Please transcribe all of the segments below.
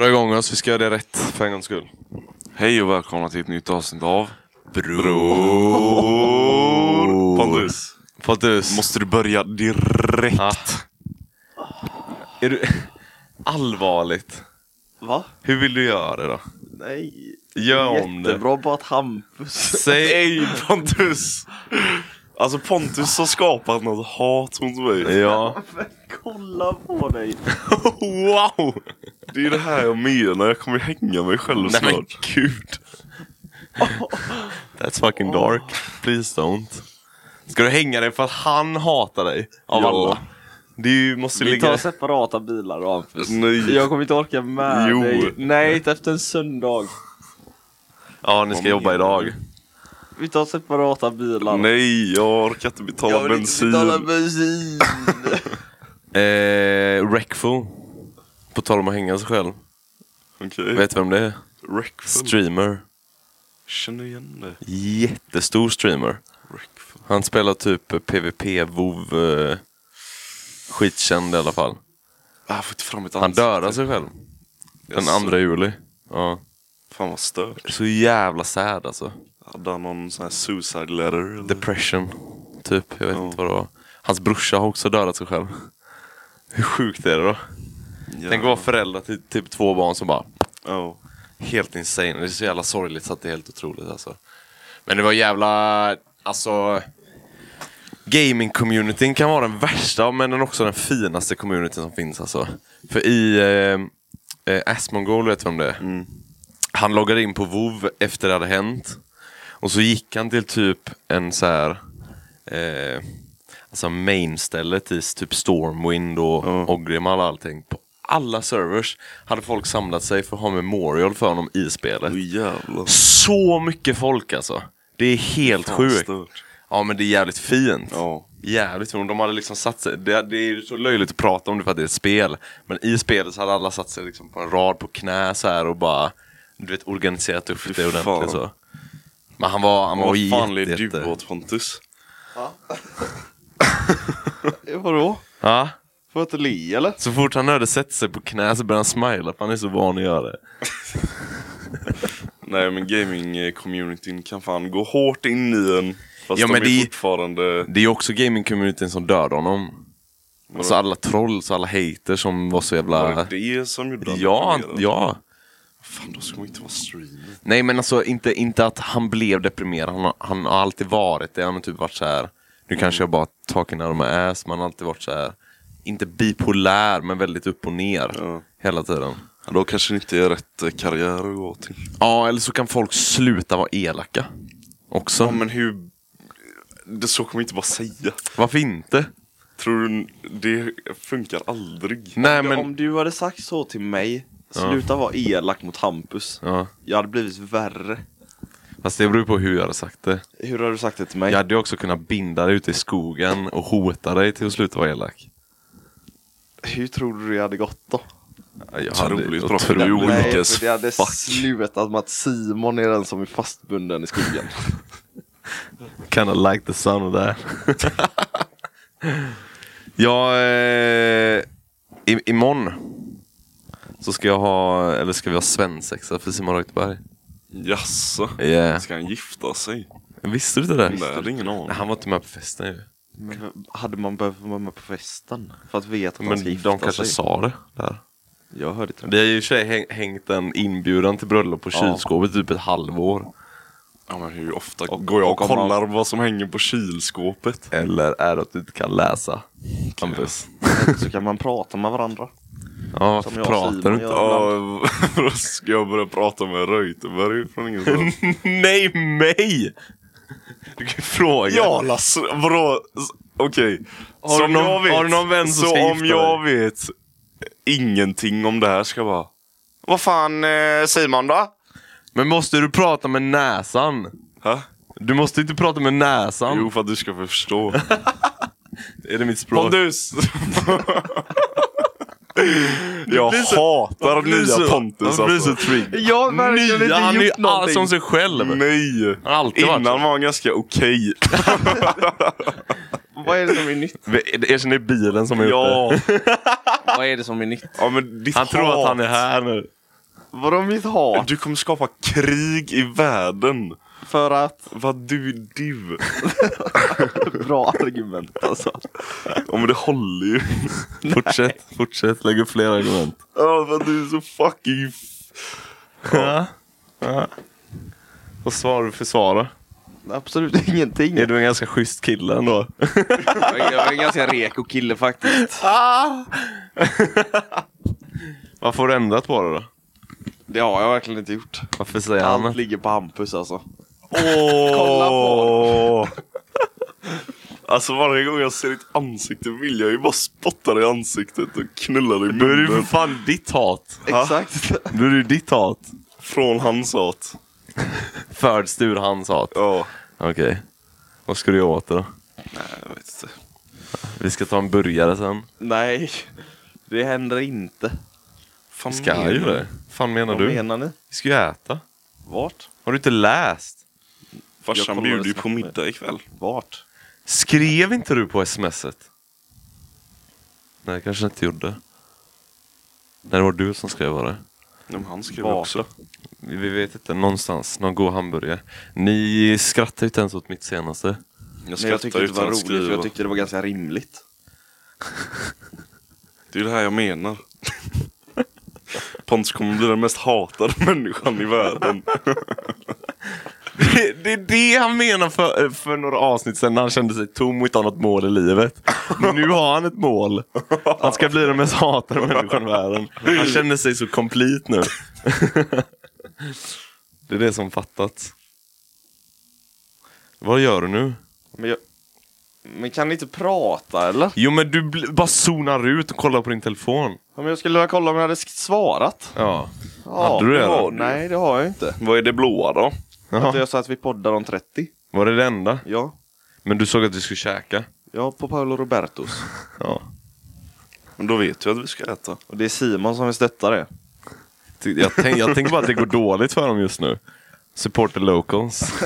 Dra igång oss, vi ska göra det rätt för en gångs skull. Hej och välkomna till ett nytt avsnitt av Bror! Pontus, Pontus, måste du börja direkt? Ja. är du allvarligt? Va? Hur vill du göra det då? Nej. Gör om det. Jättebra på att Hampus. Säg... Pontus! Alltså Pontus har skapat något hat mot mig. Ja. Kolla på dig. wow! Det är det här jag menar, jag kommer hänga mig själv Nej men snart. gud. That's fucking dark. Please don't. Ska du hänga dig för att han hatar dig? Av Ja. alla? Ju, måste Vi ligga... tar separata bilar då Hampus. Nej. Jag kommer inte orka med Jo. dig. Nej, inte efter en söndag. Ja, ni ska jobba idag. Vi tar separata bilar. Nej, jag orkar inte betala Jag vill bensin. inte betala bensin. Eh, Wreckful. På tal om att hänga sig själv. Okej. Vet du vem det är? Wreckful. Streamer. Känner igen det. Jättestor streamer. Wreckful. Han spelar typ PVP, WoW eh, Skitkänd i alla fall. Ah, Jag får inte fram ett Han dödade sig själv. Den Jaså. 2 juli. Ja. Fan vad stört. Så jävla sad alltså. Hade han någon sån här suicide letter? Eller? Depression. Typ. Jag vet Ja. inte vad det var. Hans brorsa har också dödat sig själv. Hur sjukt är det då? Tänk att vara förälder till typ två barn som bara Ja. Helt insane. Det är så jävla sorgligt så att det är helt otroligt alltså. Men det var jävla, alltså. Gaming-communityn kan vara den värsta men den också den finaste communityn som finns alltså. För i eh, eh, Asmongold, vet du vem det är? Mm. Han loggade in på WoW efter det hade hänt. Och så gick han till typ en så här eh, Alltså main-stället i typ Stormwind och Ja. Ogrimal och allting. På alla servers hade folk samlat sig för att ha memorial för honom i spelet. Jävlar. Så mycket folk alltså. Det är helt Fan, sjukt. stört. Ja men det är jävligt fint. Ja. Jävligt fint. De hade liksom satt sig, det, det är så löjligt att prata om det för att det är ett spel. Men i spelet så hade alla satt sig liksom på en rad på knä så här och bara Du vet organiserat upp det ordentligt så. Men han var, han var Vad fan jätte, led du jätte... åt Pontus? Vadå? Ja. Får jag inte le eller? Så fort han hörde sätta sig på knä så började han smila för han är så van att göra det. Nej men gaming-communityn kan fan gå hårt in i en. Fast Ja, de men är det- fortfarande... Det är också gaming-communityn som dödade honom. Alltså alla trolls, alla haters som var så jävla... Var det det som gjorde honom Ja, ja. Fan då ska man inte vara streamer. Nej men alltså inte, inte att han blev deprimerad, han, har- han har alltid varit det. Han har typ varit så här. nu kanske jag bara talking out of my ass, men han har alltid varit så här. inte bipolär men väldigt upp och ner Ja. hela tiden. Ja, Då kanske det inte är rätt eh, karriär att gå till. Ja, eller så kan folk sluta vara elaka. Också. Ja men hur... Det så kommer man inte bara säga. Varför inte? Tror du det funkar aldrig? Nej men... Om du hade sagt så till mig, sluta vara elak mot Hampus. Ja. Jag hade blivit värre. Fast det beror på hur jag hade sagt det. Hur har du sagt det till mig? Jag hade ju också kunnat binda dig ute i skogen och hota dig till att sluta vara elak. Hur tror du det hade gått då? Jag Otroligt bra, otroligt- Nej, för det hade fuck. slutat med att Simon är den som är fastbunden i skogen. Kinda like the sound of that. ja, eh, i, imorgon så ska jag ha, eller ska vi ha svensexa för Simon Reuterberg. Jaså? Yeah. Ska han gifta sig? Visste du inte det? Nej, jag hade ingen aning. Nej, han var inte med på festen ju. Men hade man behövt vara med på festen? För att veta att han ska Men gifta de kanske sig? sa det där. Jag hörde inte det. Det har ju i och för sig häng- hängt en inbjudan till bröllop på Ja. kylskåpet typ ett halvår. Ja men hur ofta Och- går jag och och om man- kollar vad som hänger på kylskåpet? Eller är det att du inte kan läsa? Hampus. Så kan man prata med varandra. Ja, Som jag pratar Simon du inte? Ja, ska jag börja prata med Reuterberg från ingenstans? Nej, mig! Du kan ju fråga. Ja Lasse, vadå? Okej. Har någon- jag vet- har du någon vän som Så om jag vet ingenting om det här ska jag bara... Vad fan eh, Simon då? Men måste du prata med näsan? Ha? Du måste inte prata med näsan. Jo för att du ska förstå. Är det mitt språk? Pondus! Jag så- hatar nya så- Pontus varför blir så alltså. trigg? Jag har verkligen Nya, inte han är gjort någonting. som sig själv. Nej! Han alltid varit Innan så. var han ganska okej. Vad är det som är nytt? Erkänn det är bilen som är uppe. ja. Vad är det som är nytt? ja men Han tror hat. att han är här nu. Vadå mitt hat? Du kommer skapa krig i världen. För att... Vad du du. Bra argument alltså. Ja men det håller ju. Fortsätt, fortsätt. Lägg upp fler argument. Ja men du är så fucking... f- Ja. ja. Vad svarar du för svara? Absolut ingenting. Är du en ganska schysst kille ändå? Jag är en ganska reko kille faktiskt. Ah! Vad får du ändrat på det då? Det har jag verkligen inte gjort. Varför säger han Allt det? ligger på Hampus alltså. Kolla på Alltså varje gång jag ser ditt ansikte vill jag ju bara spotta dig i ansiktet och knulla dig i Då är det ju för munnen. fan ditt hat. Exakt. Då är det ju ditt hat. Från hans hat. Föds ur hans hat. Ja. Okej. Vad ska du göra åt det då? Nej, jag vet inte. Vi ska ta en burgare sen. Nej, det händer inte. Fan Vi ska menar ju du? det. fan menar Vad du? menar ni? Vi ska ju äta. Vart? Har du inte läst? Jag Farsan bjuder ju på middag ikväll. Vart? Skrev inte du på smset? Nej, kanske jag inte gjorde. Nej, det var du som skrev var det. Men han skrev Vart också. Vi vet inte, någonstans. Någon god hamburgare. Ni skrattar ju inte ens åt mitt senaste. Jag Men jag skrattar tyckte det var roligt för jag tyckte det var ganska rimligt. Det är det här jag menar. Pontus kommer bli den mest hatade människan i världen. Det, det är det han menar för, för några avsnitt sedan när han kände sig tom och inte har något mål i livet. Nu har han ett mål. Han ska bli den mest hatade människan i världen. Han känner sig så complete nu. Det är det som fattats. Vad gör du nu? Men, jag... men kan ni inte prata eller? Jo men du bl- bara zonar ut och kollar på din telefon. Ja, men jag skulle vilja kolla om jag hade svarat. Ja. Ja, Hade du det, har, Nej, det har jag inte. Vad är det blåa då? Att Jaha. jag sa att vi poddar om 30. Var det det enda? Ja. Men du såg att du skulle käka? Ja, på Paolo Robertos. Ja. Men då vet vi att vi ska äta. Och det är Simon som vill stötta det. Jag, tänk, jag tänker bara att det går dåligt för dem just nu. Support the locals.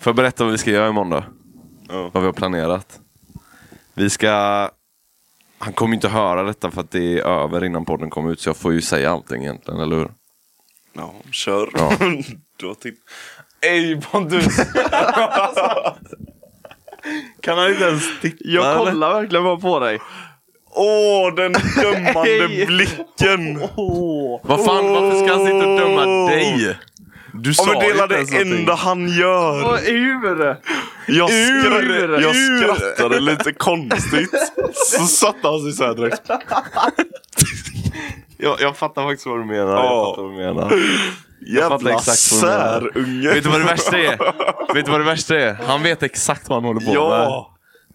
Får jag berätta vad vi ska göra imorgon då? Ja. Vad vi har planerat. Vi ska... Han kommer inte höra detta för att det är över innan podden kommer ut så jag får ju säga allting egentligen, eller hur? Ja, kör. Ja. du har titt- Ej Pontus! kan han inte ens titta? Jag eller? kollar verkligen bara på dig. Åh, den dömande blicken! Åh! Vad fan, varför ska han sitta och döma dig? Du Ja sa men det är det någonting. enda han gör. Vad ur! Jag, skra- Ur! jag Ur! skrattade lite konstigt. Så satte han sig såhär direkt. Jag, jag fattar faktiskt vad du menar. Ja. Jag fattar vad du menar. Jävla exakt vad du menar. särunge. Vet du vad det värsta är? Vet du vad det värsta är? Han vet exakt vad han håller på med. Ja.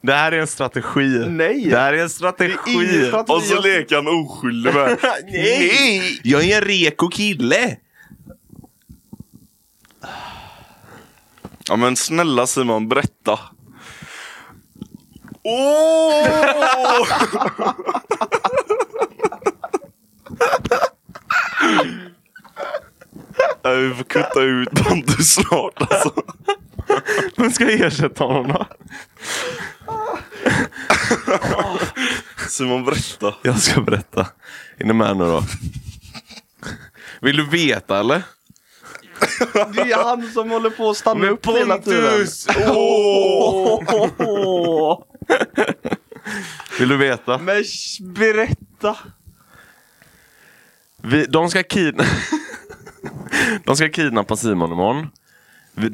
Det här är en strategi. Nej. Det här är en strategi. Är strategi. Och så leker han oskyldig med. Nej! Jag är en reko kille. Ja men snälla Simon, berätta. Åh! Nej, vi får kutta ut Pontus snart alltså. Vem ska ersätta honom då? Simon, berätta. Jag ska berätta. Är ni med nu då? Vill du veta eller? Det är han som håller på att stanna upp hela tiden. Åh! Åh! Vill du veta? Men berätta. Vi, de ska kidna... de ska kidnappa Simon imorgon. Vi,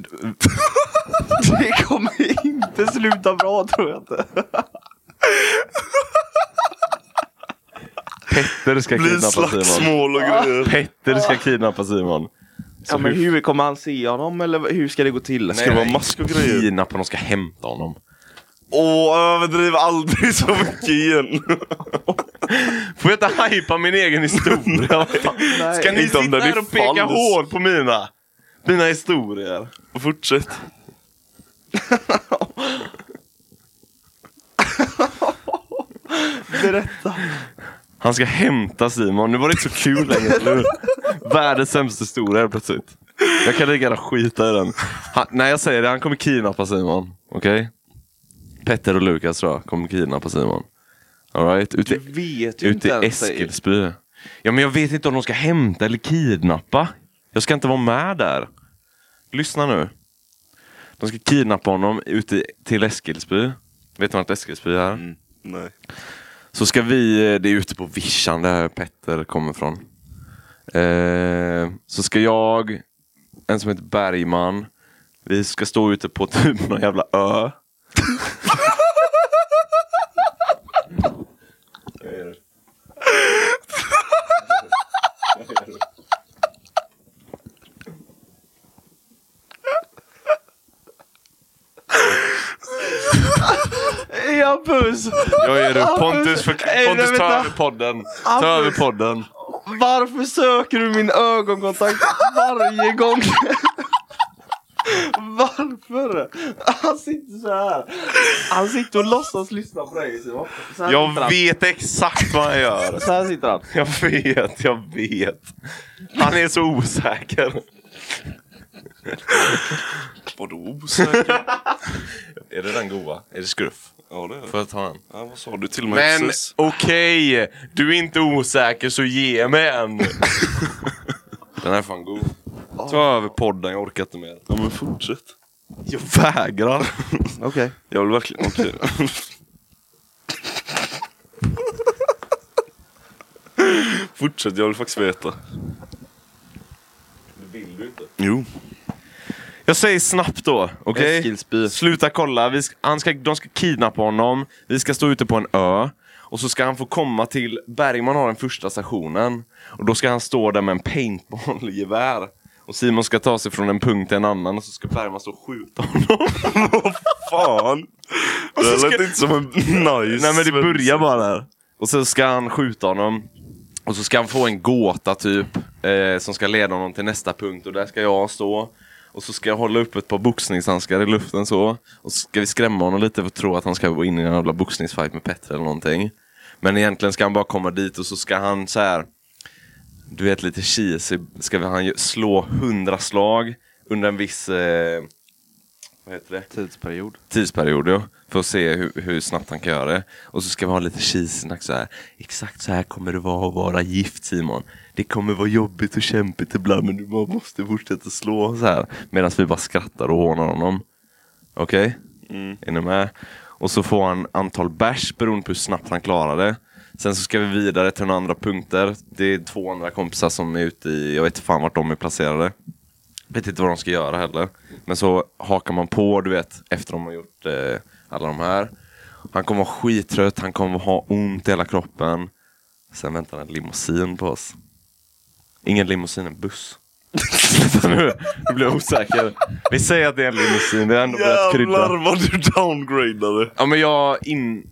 Det kommer inte sluta bra tror jag inte. Petter ska Blir kidnappa Simon. slagsmål och grejer. Petter ska kidnappa Simon. Ja, men hur kommer han se honom eller hur ska det gå till? Ska det vara mask och grejer? Kidnappa, de ska hämta honom. Åh, överdriv aldrig så mycket igen. Får jag inte hypa min egen historia? Nej. Ska ni sitta här är och peka falsk. hål på mina? Mina historier. Fortsätt. Berätta. Han ska hämta Simon. Nu var det inte så kul längre, eller hur? Världens sämsta historia helt plötsligt. Jag kan lika gärna skita i den. Han, när jag säger det, han kommer kidnappa Simon. Okej? Petter och Lukas tror jag kommer kidnappa Simon. All right? Du Ute, vet ju ute inte i. Eskilsby. Ja men jag vet inte om de ska hämta eller kidnappa. Jag ska inte vara med där. Lyssna nu. De ska kidnappa honom ute till Eskilsby. Vet du vart Eskilsby är? Mm. Nej. Så ska vi, eh, det är ute på vischan där Petter kommer ifrån. Eh, så ska jag, en som heter Bergman, vi ska stå ute på typ någon jävla ö. Ja puss! Jag är det. Pontus, för, Pontus ta över podden. Ta över podden. Varför söker du min ögonkontakt varje gång? Varför? Han sitter så här. Han sitter och låtsas lyssna på dig. Så så här sitter Jag han. vet exakt vad han gör. Så här sitter han. Jag vet, jag vet. Han är så osäker. Vadå osäker? Är det den goa? Är det skruff? ja det är det. Får jag ta den? Ja, vad sa du till mig Men precis? okej, du är inte osäker så ge mig en. Den är fan god. Ta över podden, jag orkar inte mer. Ja men fortsätt. Jag vägrar. Okej. Jag vill verkligen, okej. Fortsätt, jag vill faktiskt veta. Vill du inte? Jo. Jag säger snabbt då, okej? Eskilsby. Sluta kolla, vi ska, han ska, de ska kidnappa honom, vi ska stå ute på en ö. Och så ska han få komma till, Bergman har den första stationen. Och då ska han stå där med en paintballgevär. Och Simon ska ta sig från en punkt till en annan och så ska Bergman stå och skjuta honom. Fan! Det så här ska- lät inte som en nice Nej men det börjar bara där. Och så ska han skjuta honom. Och så ska han få en gåta typ. Eh, som ska leda honom till nästa punkt och där ska jag stå. Och så ska jag hålla upp ett par boxningshandskar i luften så. Och så ska vi skrämma honom lite för att tro att han ska gå in i en jävla boxningsfight med Petter eller någonting. Men egentligen ska han bara komma dit och så ska han så här. Du vet lite cheesy. Ska vi- han slå hundra slag under en viss... Eh, vad heter det? Tidsperiod. tidsperiod ja, för att se hur, hur snabbt han kan göra det. Och så ska vi ha lite cheesy så här. Exakt så här kommer det vara att vara gift Simon. Det kommer vara jobbigt och kämpigt ibland men du måste fortsätta slå så här. Medan vi bara skrattar och hånar honom. Okej? Mm. Är ni med? Och så får han antal bärs beroende på hur snabbt han klarar det. Sen så ska vi vidare till några andra punkter. Det är två andra kompisar som är ute i, jag vet inte fan vart de är placerade. Vet inte vad de ska göra heller. Men så hakar man på, du vet, efter de har gjort eh, alla de här. Han kommer vara skittrött, han kommer ha ont i hela kroppen. Sen väntar en limousin på oss. Ingen limousin, en buss. Nu, nu blir jag osäker. Vi säger att det är en limousin, det har ändå börjat krydda. Jävlar vad du downgradade. Ja men jag in...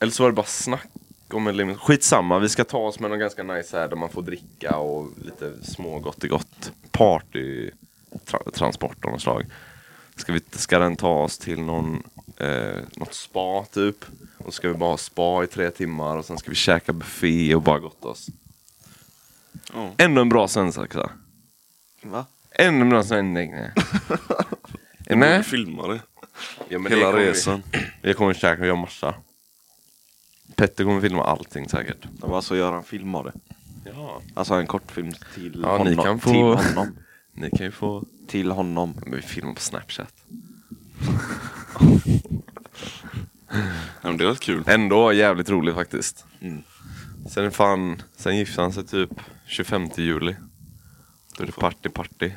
Eller så var det bara snack om en limousin. Skitsamma, vi ska ta oss med någon ganska nice här där man får dricka och lite små gott i gott. Party tra- transport av något slag. Ska, vi, ska den ta oss till någon, eh, något spa typ. Och så ska vi bara ha spa i tre timmar och sen ska vi käka buffé och bara gotta oss. Ja. Ändå en bra svensexa. Va? Ändå en bra svensexa. Är ni med? Filma det. Ja, men det Hela kommer vi- resan. Vi kommer käka och göra massa. Petter kommer filma allting säkert. Ja, vad så gör han film av det? Ja. Alltså en kortfilm till Ja, honom. ni kan få- Till honom. Ni kan ju få... Till honom. Men vi filmar på Snapchat. Ja, men det var kul. Ändå jävligt roligt faktiskt. Mm. Sen är fan... Sen gifte han sig typ 25 juli. Då är det party party.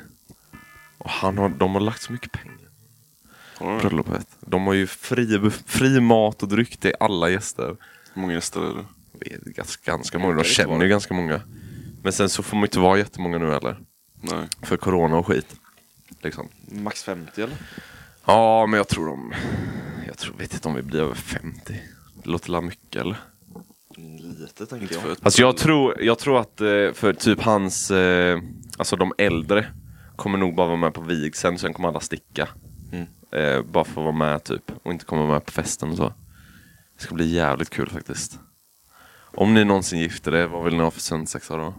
Och han har, de har lagt så mycket pengar bröllopet. De har ju fri, fri mat och dryck till alla gäster. Hur många gäster är det? Ganska, ganska många. De känner ju ganska många. Men sen så får man ju inte vara jättemånga nu heller. Nej. För corona och skit. Liksom. Max 50 eller? Ja, men jag tror de... Jag tror, vet inte om vi blir över 50. Det låter la mycket eller? Lite tänker jag. Alltså jag tror, jag tror att eh, för typ hans, eh, alltså de äldre kommer nog bara vara med på vigseln, sen kommer alla sticka. Mm. Eh, bara för att vara med typ, och inte komma med på festen och så. Det ska bli jävligt kul faktiskt. Om ni någonsin gifter er, vad vill ni ha för svensexa då?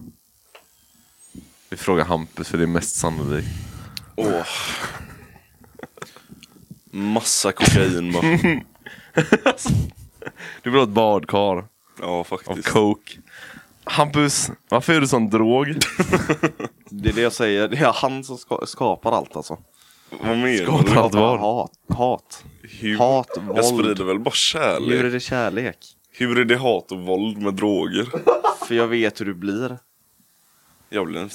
Vi frågar Hampus för det är mest sannolikt. Åh. Massa kokain bara. Du vill ha ett badkar Ja, av faktiskt. coke. Hampus, varför är du sån drog? Det är det jag säger, det är han som ska, skapar allt alltså. Vad menar Skapar du? allt vad? Hat, hat. Hur? Hat, Jag våld. sprider väl bara Hur kärlek? är det kärlek? Hur är det hat och våld med droger? För jag vet hur du blir. Jag blir en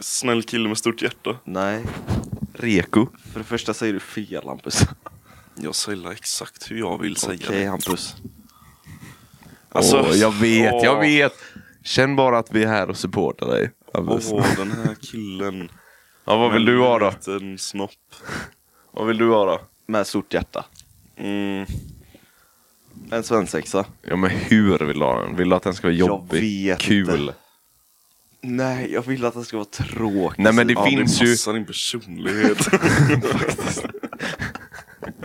snäll kille med stort hjärta. Nej, Reko. för det första säger du fel Hampus. Jag säger exakt hur jag vill säga Okej det. Hampus. Alltså, Åh, jag vet, åh. jag vet. Känn bara att vi är här och supportar dig. Åh, den här killen. Ja, vad vill du ha då? liten snopp. Vad vill du ha då? Med stort hjärta. Mm. En svensexa. Ja men hur vill du ha den? Vill du att den ska vara Jag jobbig? vet Kul? inte. Nej, jag vill att det ska vara tråkigt. Nej men det Ja, finns det ju... passar din personlighet.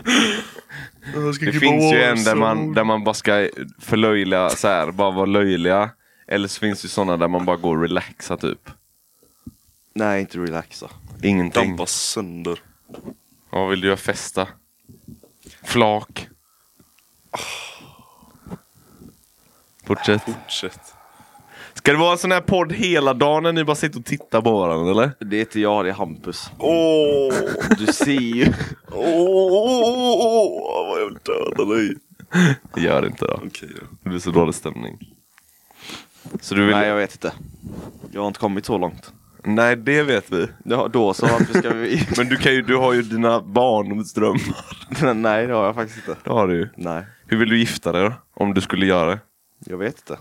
Det finns ju en där man, där man bara ska förlöjliga så här, bara vara löjliga. Eller så finns det ju sådana där man bara går och relaxa typ. Nej, inte relaxa. Ingenting. Dampa sönder. Vad vill du göra? Festa? Flak? Fortsätt. Fortsätt. Ska det vara en sån här podd hela dagen när ni bara sitter och tittar på varandra eller? Det är inte jag, det är Hampus. Åh, Du ser ju. åh, vad jag vill döda dig. Gör det inte då. Okej då. Det blir så dålig stämning. Så du vill... Nej, jag vet inte. Jag har inte kommit så långt. Nej, det vet vi. Ja, då så, varför ska vi... Men du, kan ju, du har ju dina barndomsdrömmar. Nej, det har jag faktiskt inte. Det har du ju. Nej, Hur vill du gifta dig då? Om du skulle göra det? jag vet inte.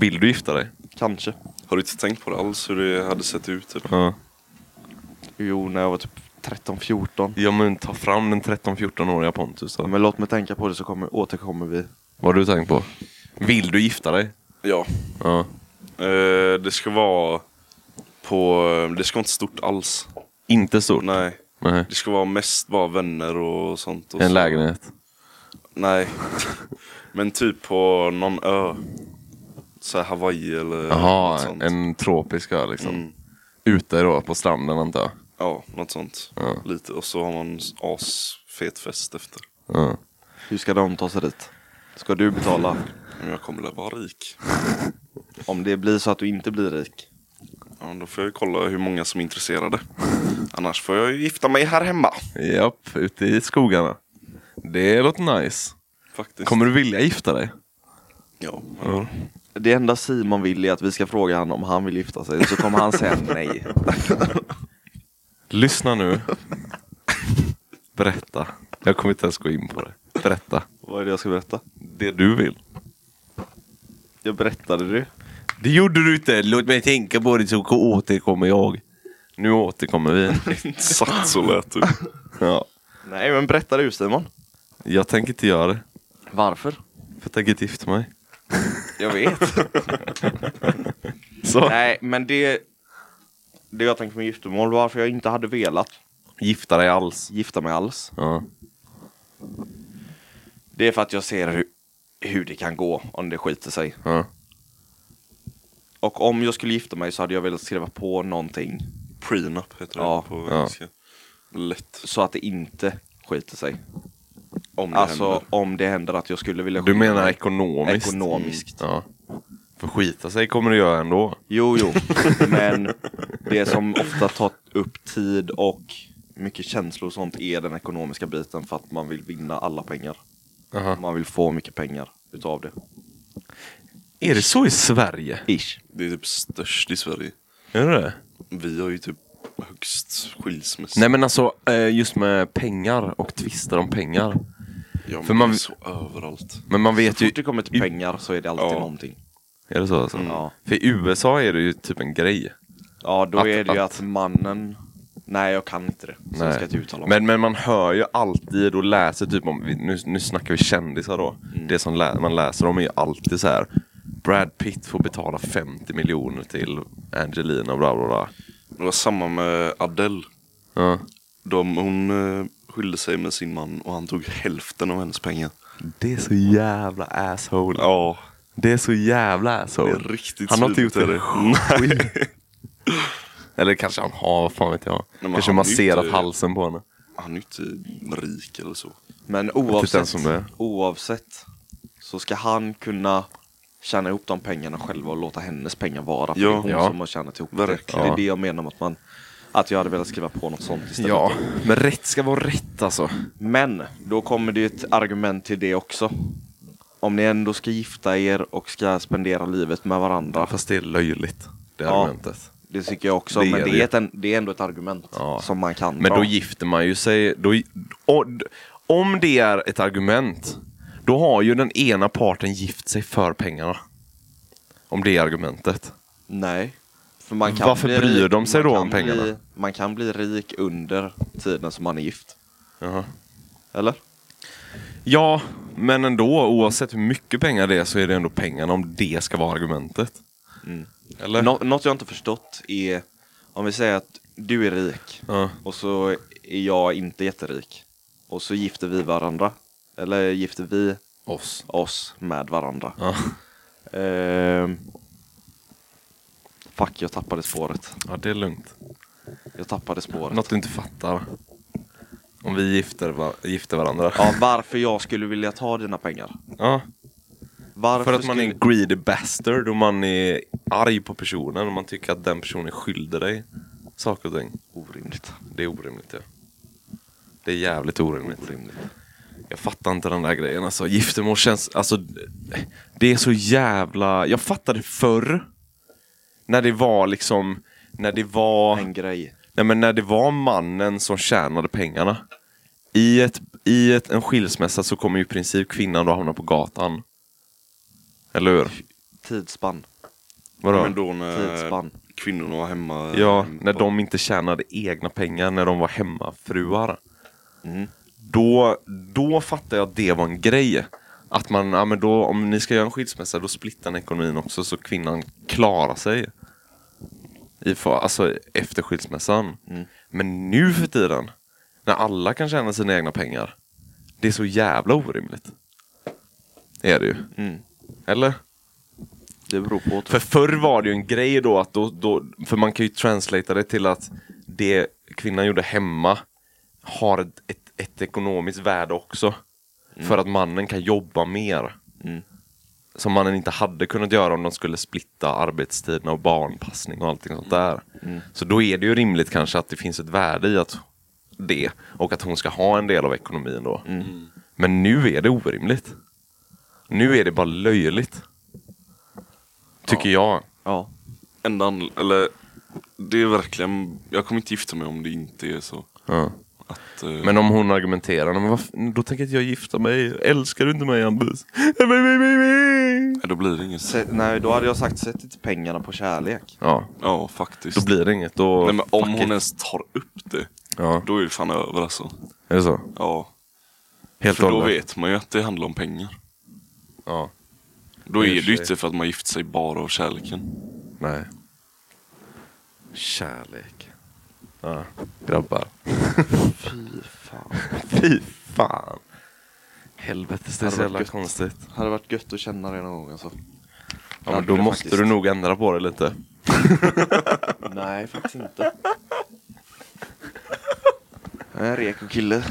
Vill du gifta dig? Kanske. Har du inte tänkt på det alls hur det hade sett ut? Typ? Ja. Jo, när jag var typ 13-14. Ja men ta fram den 13-14-åriga Pontus då. Men låt mig tänka på det så kommer, återkommer vi. Vad har du tänkt på? Vill du gifta dig? Ja. Ja. Eh, det ska vara på... Det ska vara inte stort alls. Inte stort? Nej. Nej. Det ska vara mest bara vänner och sånt. Och En så. lägenhet? Nej. Men typ på någon ö. Så här Hawaii eller något Jaha, sånt. en tropisk ö liksom. Mm. Ute då på stranden antar jag? Ja, något sånt. Ja. Lite. Och så har man asfet fest efter. Ja. Hur ska de ta sig dit? Ska du betala? Men jag kommer väl vara rik. Om det blir så att du inte blir rik. Ja, då får jag kolla hur många som är intresserade. Annars får jag ju gifta mig här hemma. Japp, ute i skogarna. Det låter nice. Faktiskt. Kommer du vilja gifta dig? Ja. Ja. Det enda Simon vill är att vi ska fråga honom om han vill gifta sig, så kommer han säga nej. Lyssna nu. Berätta. Jag kommer inte ens gå in på det. Berätta. Vad är det jag ska berätta? Det du vill. Jag berättade det. Det gjorde du inte. Låt mig tänka på det så återkommer jag. Nu återkommer vi. Exakt så lät du. Ja. Nej, men berätta du Simon. Jag tänker inte göra det. Varför? För jag tänker inte gifta mig. Jag vet. Så. nej, men det... Det jag tänkte med giftermål, varför jag inte hade velat Gifta dig alls. gifta mig alls. Ja. Det är för att jag ser hur, hur det kan gå om det skiter sig. Ja. Och om jag skulle gifta mig så hade jag velat skriva på någonting Prenup heter det Ja. på Ja. engelska. Lätt. så att det inte skiter sig. Om det Alltså händer. om det händer att jag skulle vilja Du menar mig. ekonomiskt? Ekonomiskt. Ja. För skita sig kommer du göra ändå. Jo, jo. Men det som ofta tar upp tid och mycket känslor och sånt är den ekonomiska biten för att man vill vinna alla pengar. Aha. Man vill få mycket pengar utav det. Är det så i Sverige? Ish. Det är typ störst i Sverige. Är det det? Vi har ju typ högst skilsmässa. Nej men alltså eh, just med pengar och tvister om pengar. Ja, men för man- det är så överallt. Men man Så vet ju... fort det kommer till pengar så är det alltid Ja. någonting. Är det så alltså? Ja. För i USA är det ju typ en grej. Ja, då Att- är det ju att- att mannen... Nej, jag kan inte det. Så jag ska inte uttala mig. Men, men man hör ju alltid och läser typ om, nu, nu snackar vi kändisar då. Mm. Det som lä, man läser om är ju alltid så här. Brad Pitt får betala 50 miljoner till Angelina bla bla bla. Det var samma med Adele. Ja. De, hon eh, skilde sig med sin man och han tog hälften av hennes pengar. Det är så jävla asshole. Ja, Det är så jävla det asshole. är riktigt Han har inte gjort det det. skit. Eller kanske han har, vad fan vet jag. men kanske masserat inte- halsen på henne. Han är ju inte rik eller så. Men oavsett, det. oavsett så ska han kunna tjäna ihop de pengarna själv och låta hennes pengar vara. För Ja. det hon Ja. som har tjänat ihop det. Verkligen. Det är det jag menar med att man att jag hade velat skriva på något sånt istället. Ja, men rätt ska vara rätt alltså. Men då kommer det ett argument till det också. Om ni ändå ska gifta er och ska spendera livet med varandra. Fast det är löjligt, det Ja. argumentet. Det tycker jag också. Det är men det det. är, ett, det är ändå ett argument Ja. som man kan Men dra. då gifter man ju sig. Då, och, om det är ett argument, då har ju den ena parten gift sig för pengarna. Om det är argumentet. Nej. För man kan Varför bli bryr rik- de sig då om pengarna? Bli, man kan bli rik under tiden som man är gift. Jaha. Eller? Ja, men ändå, oavsett hur mycket pengar det är så är det ändå pengarna om det ska vara argumentet. Eller? Nå- något jag inte förstått är om vi säger att du är rik Ja. och så är jag inte jätterik. Och så gifter vi varandra. Eller gifter vi Oss. oss med varandra. Ja. Ehm. Fuck, jag tappade spåret. ja, det är lugnt. Jag tappade spåret. Något du inte fattar. Om vi gifter, va- gifter varandra. Ja, varför jag skulle vilja ta dina pengar. Ja, Varför för att man är en greedy bastard och man är arg på personen och man tycker att den personen skyldig dig saker och ting. Orimligt. Det är orimligt ja. Det är jävligt orimligt. Orimligt. Jag fattar inte den där grejen alltså. Giftermål känns, alltså det är så jävla, jag fattade förr. När det var liksom, när det var, En grej. nej men när det var mannen som tjänade pengarna. I, ett, i ett, en skilsmässa så kommer ju i princip kvinnan då hamna på gatan. Eller hur? Tidsspann. Vadå? Men då när Tidsspann. kvinnorna var hemma. Ja, eh, när de inte tjänade egna pengar, när de var hemmafruar. Mm. Då, då fattar jag att det var en grej. Att man, ja men då, om ni ska göra en skilsmässa, då splittar ni ekonomin också så kvinnan klarar sig. I, alltså efter skilsmässan. Mm. Men nu för tiden, när alla kan tjäna sina egna pengar. Det är så jävla orimligt. Är det ju. Mm. Eller? Det beror på. För förr var det ju en grej då att då, då för man kan ju translata det till att det kvinnan gjorde hemma har ett, ett, ett ekonomiskt värde också. För att mannen kan jobba mer. Mm. Som mannen inte hade kunnat göra om de skulle splitta arbetstiderna och barnpassning och allting sånt där. Så då är det ju rimligt kanske att det finns ett värde i att det och att hon ska ha en del av ekonomin då. Men nu är det orimligt. Nu är det bara löjligt. Tycker jag. Ja. Enda eller det är verkligen, jag kommer inte gifta mig om det inte är så. Ja. Att, eh, Men om hon argumenterar, men varför, då tänker inte jag gifta mig. Älskar du inte mig Hampus? nej, då blir det inget. Se, nej, då hade jag sagt sätt inte pengarna på kärlek. Ja, Ja, faktiskt. då blir det inget. Då, nej, men om fuck hon it. ens tar upp det, Ja, då är det fan över alltså. är det så? Ja, Helt för och då hållet? vet man ju att det handlar om pengar. Ja, Då är det ju inte för att man gift sig bara av kärleken. nej. Kärlek. Ja, grabbar. Fy fan. Fy fan. Helvetes, det är så varit jävla gött. konstigt. Hade varit gött att känna det någon gång alltså. Ja, men då måste faktiskt. du nog ändra på det lite. Nej, faktiskt inte. Jag är en reko kille.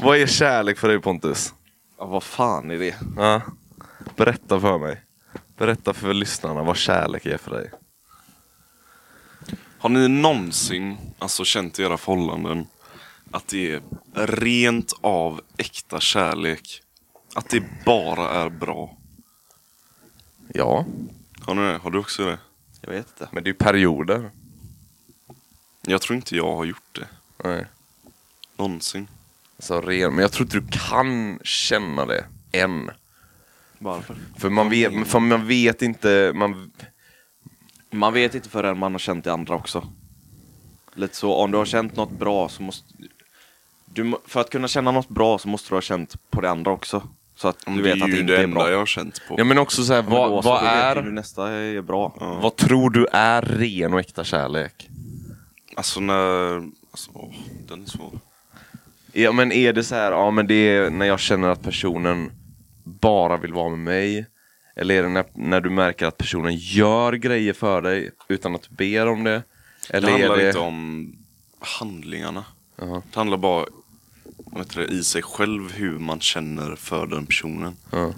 Vad är kärlek för dig Pontus? Ja, vad fan är det? Ja. Berätta för mig. Berätta för lyssnarna vad kärlek är för dig. Har ni någonsin alltså, känt i era förhållanden att det är rent av äkta kärlek? Att det bara är bra? Ja, Har ni det? Har du också det? Jag vet inte. men det är ju perioder. Jag tror inte jag har gjort det. Nej. Någonsin. Alltså ren, men jag tror inte du kan känna det än. Varför? För man vet, för man vet inte, man, Man vet inte förrän man har känt det andra också. Lite så, om du har känt något bra så måste... Du, för att kunna känna något bra så måste du ha känt på det andra också. Så att du det vet är att det ju inte det är enda bra. jag har känt på. ja men också så här, Men då vad, så, vad vet är, du nästa är bra. vad tror du är ren och äkta kärlek? Alltså när... Alltså, åh, den är svår. Ja men är det så här, ja men det är när jag känner att personen bara vill vara med mig? Eller är det när, när du märker att personen gör grejer för dig utan att du ber om det? Eller det handlar är det... inte om handlingarna. Jaha. Det handlar bara... det, i sig själv hur man känner för den personen. Ja.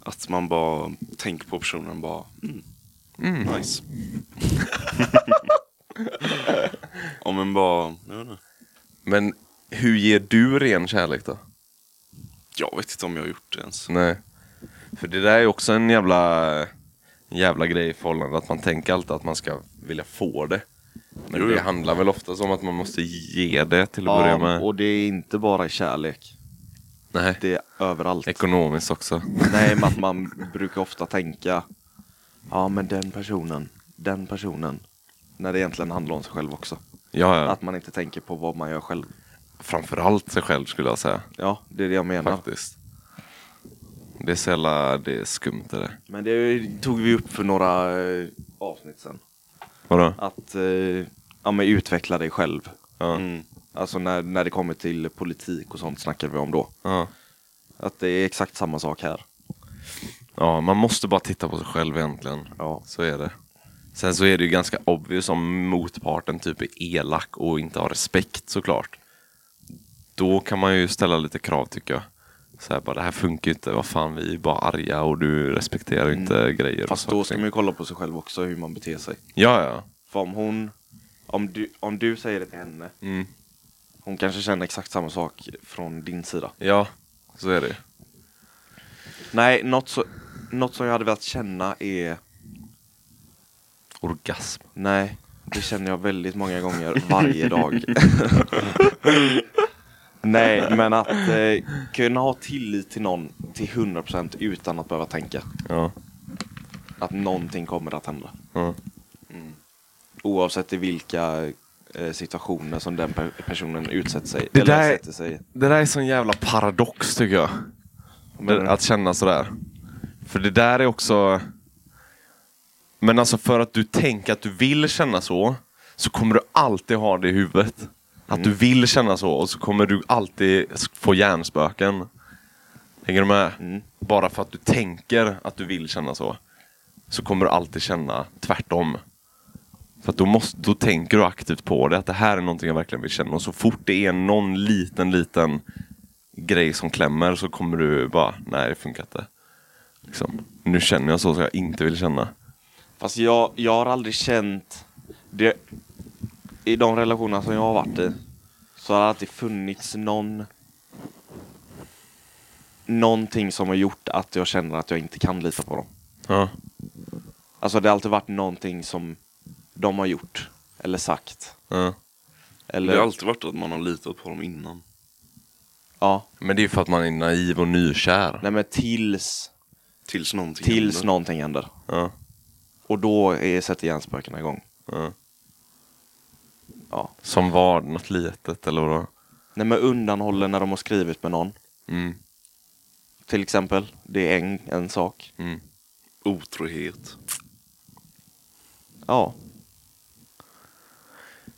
Att man bara tänker på personen bara, mm, nice. ja men bara, jag vet inte. Men hur ger du ren kärlek då? Jag vet inte om jag har gjort det ens. Nej. För det där är också en jävla, en jävla grej i förhållande. Att man tänker alltid att man ska vilja få det. Men Jo, det jo. handlar väl ofta om att man måste ge det till att börja med. och det är inte bara kärlek. Nej. Det är överallt. Ekonomiskt också. Nej, men att man brukar ofta tänka Ja men den personen, den personen. När det egentligen handlar om sig själv också. Ja, ja. Att man inte tänker på vad man gör själv. Framförallt sig själv skulle jag säga. Ja, det är det jag menar. Faktiskt. Det är så jävla, det är skumt det där. Men det tog vi upp för några eh, avsnitt sen. Vadå? Att eh, ja, men utveckla dig själv. Ja. Mm. Alltså när, när det kommer till politik och sånt snackar vi om då. Ja. Att det är exakt samma sak här. ja, man måste bara titta på sig själv egentligen. Ja. Så är det. Sen så är det ju ganska obvious om motparten typ är elak och inte har respekt såklart. Då kan man ju ställa lite krav tycker jag. Så här, bara, det här funkar ju inte, vad fan vi är bara arga och du respekterar inte grejer. Fast då ska man ju kolla på sig själv också, hur man beter sig. Ja, ja. För om hon, om du, om du säger det till henne, Mm. hon kanske känner exakt samma sak från din sida. Ja, så är det Nej, något, så, något som jag hade velat känna är, Orgasm. nej, det känner jag väldigt många gånger varje dag. nej, men att eh, kunna ha tillit till någon till 100% utan att behöva tänka Ja. att någonting kommer att hända. ja. Oavsett i vilka eh, situationer som den per personen utsätter sig. Det eller där- sätter sig. Det där är sån jävla paradox tycker jag. Det, att känna sådär. För det där är också... Men alltså för att du tänker att du vill känna så, så kommer du alltid ha det i huvudet. Att du vill känna så och så kommer du alltid få hjärnspöken. Hänger du med? Mm. Bara för att du tänker att du vill känna så, så kommer du alltid känna tvärtom. För då, måste, då tänker du aktivt på det, att det här är någonting jag verkligen vill känna. Och så fort det är någon liten, liten grej som klämmer så kommer du bara, nej det funkar inte. Liksom. Nu känner jag så som jag inte vill känna. Fast jag, jag har aldrig känt det. I de relationer som jag har varit i så har det alltid funnits någon någonting som har gjort att jag känner att jag inte kan lita på dem. Ja. Alltså det har alltid varit någonting som de har gjort eller sagt. Ja. Eller, Det har alltid varit att man har litat på dem innan. ja, Men det är ju för att man är naiv och nykär. nej men tills, Tills någonting tills händer. någonting händer. Ja. Och då är, sätter hjärnspökena igång. Ja. Ja. Som vad? Något litet eller vadå? Nej men undanhåller när de har skrivit med någon. Mm. Till exempel. Det är en, en sak. Mm. Otrohet. Ja.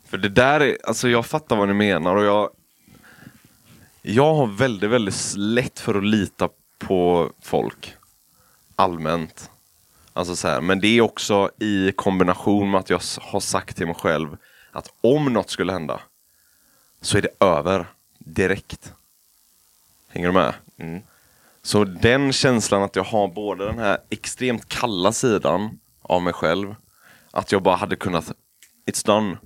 För det där är, alltså jag fattar vad ni menar och jag Jag har väldigt, väldigt lätt för att lita på folk Allmänt Alltså så här, men det är också i kombination med att jag har sagt till mig själv att om något skulle hända Så är det över Direkt Hänger du med? Mm. Så den känslan att jag har både den här extremt kalla sidan av mig själv. Att jag bara hade kunnat, it's done.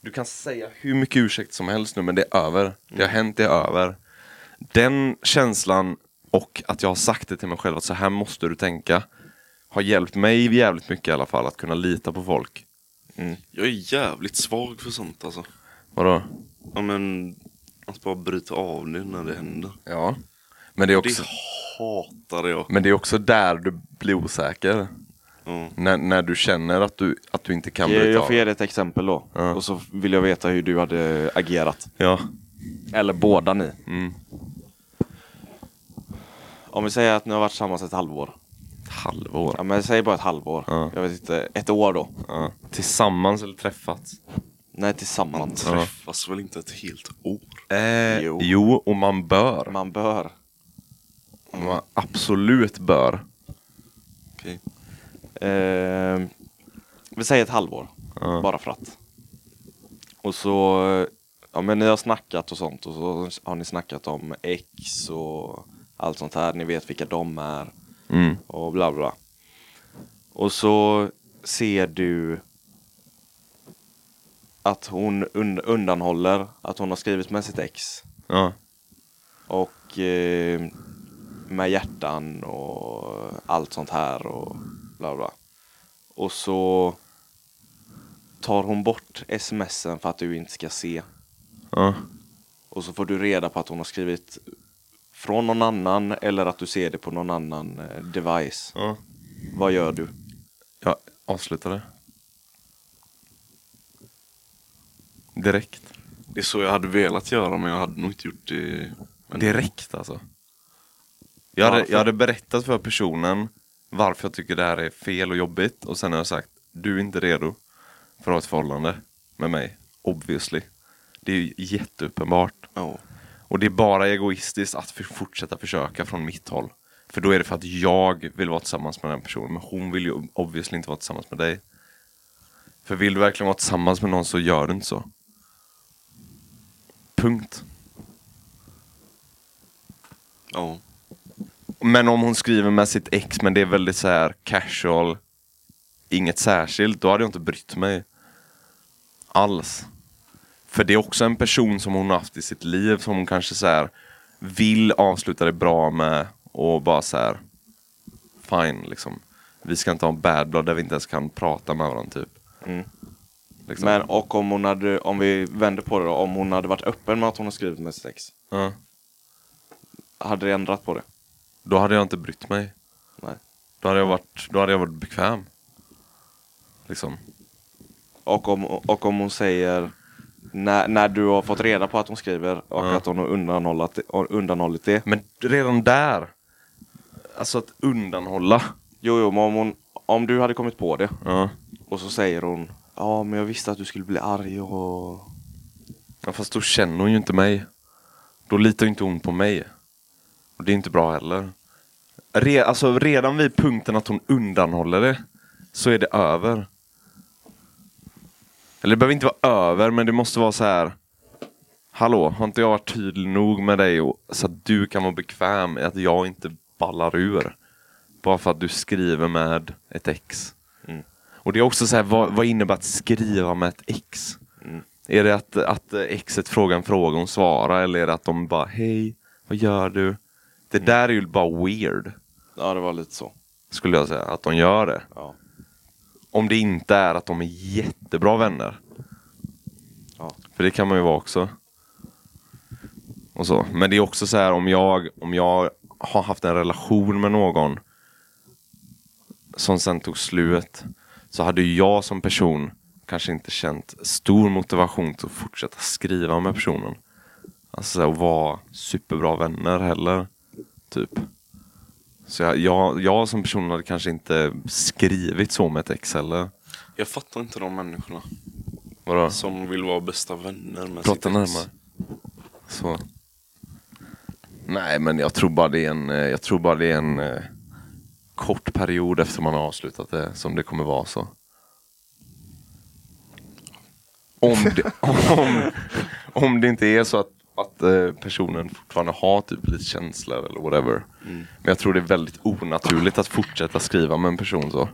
Du kan säga hur mycket ursäkt som helst nu men det är över. Det har hänt, det är över. Den känslan och att jag har sagt det till mig själv att så här måste du tänka. Har hjälpt mig jävligt mycket i alla fall att kunna lita på folk. Jag är jävligt svag för sånt alltså. Vadå? Ja men, att bara bryta av det när det händer. Ja. Men det är också, Det hatar jag. men det är också där du blir osäker. Ja. När, när du känner att du, att du inte kan Jag, bryta jag av. får ge dig ett exempel då. Ja. Och så vill jag veta hur du hade agerat. Ja. Eller båda ni. Mm. Om vi säger att ni har varit tillsammans ett halvår. Halvår. Ja men säg bara ett halvår. Ja. Jag vet inte, ett år då. Ja. Tillsammans eller träffats? Nej, Man tillsammans. träffas väl inte ett helt år? Eh, Jo. jo. och man bör. Man bör. Man absolut bör. Okej. Eh, vi säger ett halvår. Ja. Bara för att. Och så eh, ja men ni har snackat och sånt och så har ni snackat om ex och allt sånt här. Ni vet vilka de är Mm. och bla bla. Och så ser du att hon un- undanhåller att hon har skrivit med sitt ex. Ja. Och eh, med hjärtan och allt sånt här och bla bla. Och så tar hon bort smsen för att du inte ska se. Ja. Och så får du reda på att hon har skrivit från någon annan eller att du ser det på någon annan eh, device. ja. Vad gör du? Jag avslutade. Direkt. Det är så jag hade velat göra men jag hade nog inte gjort det. Men Direkt alltså. Jag hade, jag hade berättat för personen varför jag tycker det här är fel och jobbigt och sen har jag sagt du är inte redo för att ha ett förhållande med mig. Obviously. Det är ju jätteuppenbart. Ja. Och det är bara egoistiskt att för, fortsätta försöka från mitt håll. För då är det för att jag vill vara tillsammans med den personen. Men hon vill ju obviously inte vara tillsammans med dig. För vill du verkligen vara tillsammans med någon så gör du inte så. Punkt. ja. Men om hon skriver med sitt ex men det är väldigt så här casual, inget särskilt, då hade jag inte brytt mig. Alls. För det är också en person som hon har haft i sitt liv som hon kanske så här vill avsluta det bra med och bara så här fine liksom. Vi ska inte ha en bad blood där vi inte ens kan prata med varandra typ. Mm. Liksom. Men och om hon hade, om vi vänder på det då, om hon hade varit öppen med att hon har skrivit med sitt ex. ja. Hade det ändrat på det? Då hade jag inte brytt mig. Nej. Då hade jag varit, då hade jag varit bekväm. Liksom. Och om, och om hon säger, när, när du har fått reda på att hon skriver och Ja. att hon har undanhållit, undanhållit det. Men redan där, alltså att undanhålla. Jo, jo, men om, hon, om du hade kommit på det Ja. och så säger hon, ja men jag visste att du skulle bli arg och... ja, fast då känner hon ju inte mig. Då litar ju inte hon på mig. Och det är inte bra heller. Re, alltså redan vid punkten att hon undanhåller det, så är det över. Eller det behöver inte vara över, men det måste vara så här. Hallå, har inte jag varit tydlig nog med dig och, så att du kan vara bekväm i att jag inte ballar ur? Bara för att du skriver med ett ex. Mm. Och det är också så här, vad, vad innebär att skriva med ett ex? Mm. Är det att, att exet frågar en fråga och hon svarar eller är det att de bara hej, vad gör du? Det där är ju bara weird, Ja, det var lite så. skulle jag säga, att de gör det. Ja. Om det inte är att de är jättebra vänner. Ja. För det kan man ju vara också. Och så. Men det är också så här om jag, om jag har haft en relation med någon som sen tog slut så hade jag som person kanske inte känt stor motivation till att fortsätta skriva med personen. Alltså att vara superbra vänner heller. Typ. Så jag, jag, jag som person hade kanske inte skrivit så med ett ex heller. Jag fattar inte de människorna Vadå? som vill vara bästa vänner med Prata sitt ex. närmare. Så. Nej, men jag tror bara det är en, eh, jag tror bara det är en eh, kort period efter man har avslutat det som det kommer vara så. Om det, om, om det inte är så att, att eh, personen fortfarande har typ lite känslor eller whatever. Men jag tror det är väldigt onaturligt att fortsätta skriva med en person så.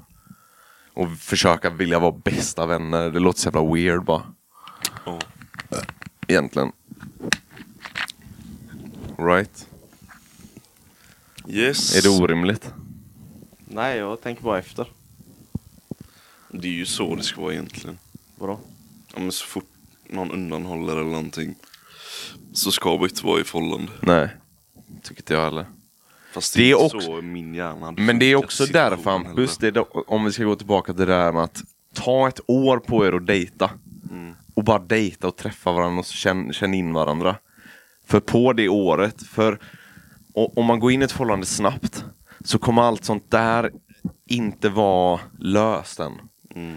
Och försöka vilja vara bästa vänner. Det låter så jävla weird bara. Ja. Egentligen. Right? Yes. Är det orimligt? Nej, jag tänker bara efter. Det är ju så det ska vara egentligen. Vadå? Ja, men så fort någon undanhåller eller någonting så ska vi inte vara i förhållande. Nej. Tycker inte jag heller. Fast Det det är också- så min hjärna Men det är också därför Hampus, om vi ska gå tillbaka till det där med att ta ett år på er och dejta. Och bara dejta och träffa varandra och känna känn in varandra. För på det året, för o- om man går in i ett förhållande snabbt så kommer allt sånt där inte vara löst än.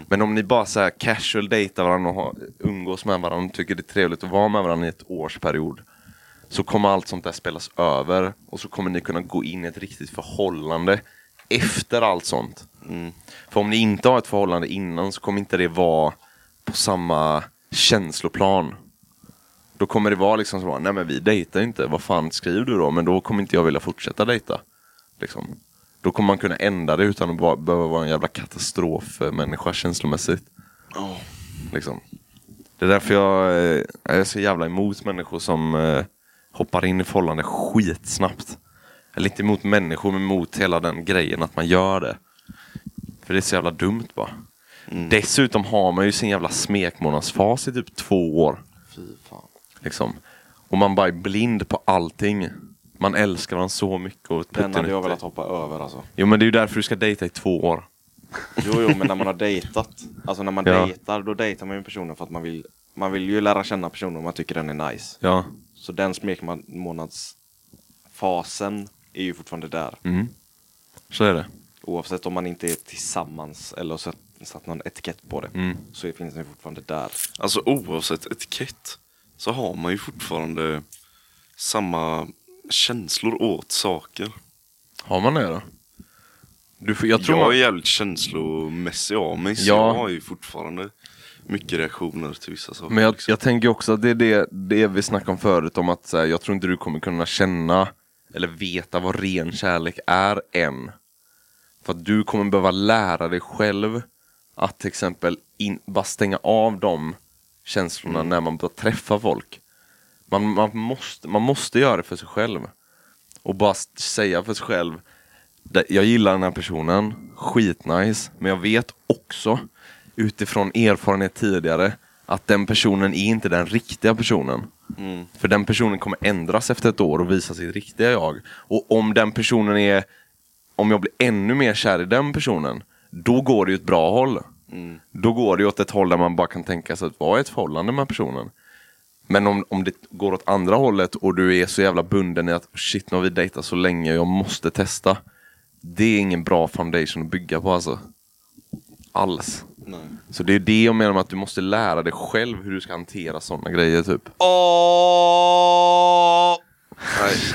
Men om ni bara så här casual dejtar varandra och har, umgås med varandra och tycker det är trevligt att vara med varandra i ett års period så kommer allt sånt där spelas över och så kommer ni kunna gå in i ett riktigt förhållande efter allt sånt. För om ni inte har ett förhållande innan så kommer inte det vara på samma känsloplan. Då kommer det vara liksom så, nej men vi dejtar inte, vad fan skriver du då? Men då kommer inte jag vilja fortsätta dejta. Liksom. Då kommer man kunna ändra det utan att bara, behöva vara en jävla katastrofmänniska känslomässigt. Ja. Liksom. Det är därför jag, eh, jag är så jävla emot människor som eh, hoppar in i förhållande skitsnabbt. Eller inte emot människor, men emot hela den grejen att man gör det. För det är så jävla dumt bara. Dessutom har man ju sin jävla smekmånadsfas i typ två år. Fy fan. Liksom. Och man bara är blind på allting. Man älskar varandra så mycket. Och Den hade jag velat hoppa över alltså. Jo men det är ju därför du ska dejta i två år. Jo, jo, men när man har dejtat. Alltså när man Ja. dejtar, då dejtar man ju personen för att man vill, man vill ju lära känna personen om man tycker den är nice. Ja. Så den smekmånadsfasen är ju fortfarande där. Mm. Så är det. Oavsett om man inte är tillsammans eller har satt, satt någon etikett på det. Mm. Så finns den fortfarande där. Alltså oavsett etikett så har man ju fortfarande samma känslor åt saker. Har man det då? Du, får- jag Jag, tror är man... jävligt känslomässig av mig så Ja. jag har ju fortfarande mycket reaktioner till vissa saker. Men jag, liksom. jag tänker också att det är det, det vi snackade om förut om att så här, jag tror inte du kommer kunna känna eller veta vad ren kärlek är än. För att du kommer behöva lära dig själv att till exempel in, bara stänga av de känslorna när man börjar träffa folk. Man, man, måste, man måste göra det för sig själv. Och bara säga för sig själv "Det- jag gillar den här personen, skitnice, men jag vet också utifrån erfarenhet tidigare att den personen är inte den riktiga personen. Mm. För den personen kommer ändras efter ett år och visa sitt riktiga jag. Och om den personen är, om jag blir ännu mer kär i den personen, då går det ju ett bra håll. Mm. Då går det ju åt ett håll där man bara kan tänka sig att vara i ett förhållande med personen. Men om, om det går åt andra hållet och du är så jävla bunden i att shit nu har vi dejtat så länge, jag måste testa. Det är ingen bra foundation att bygga på alltså. Alls. Nej. Så det är det jag menar med att du måste lära dig själv hur du ska hantera sådana grejer typ. Åh!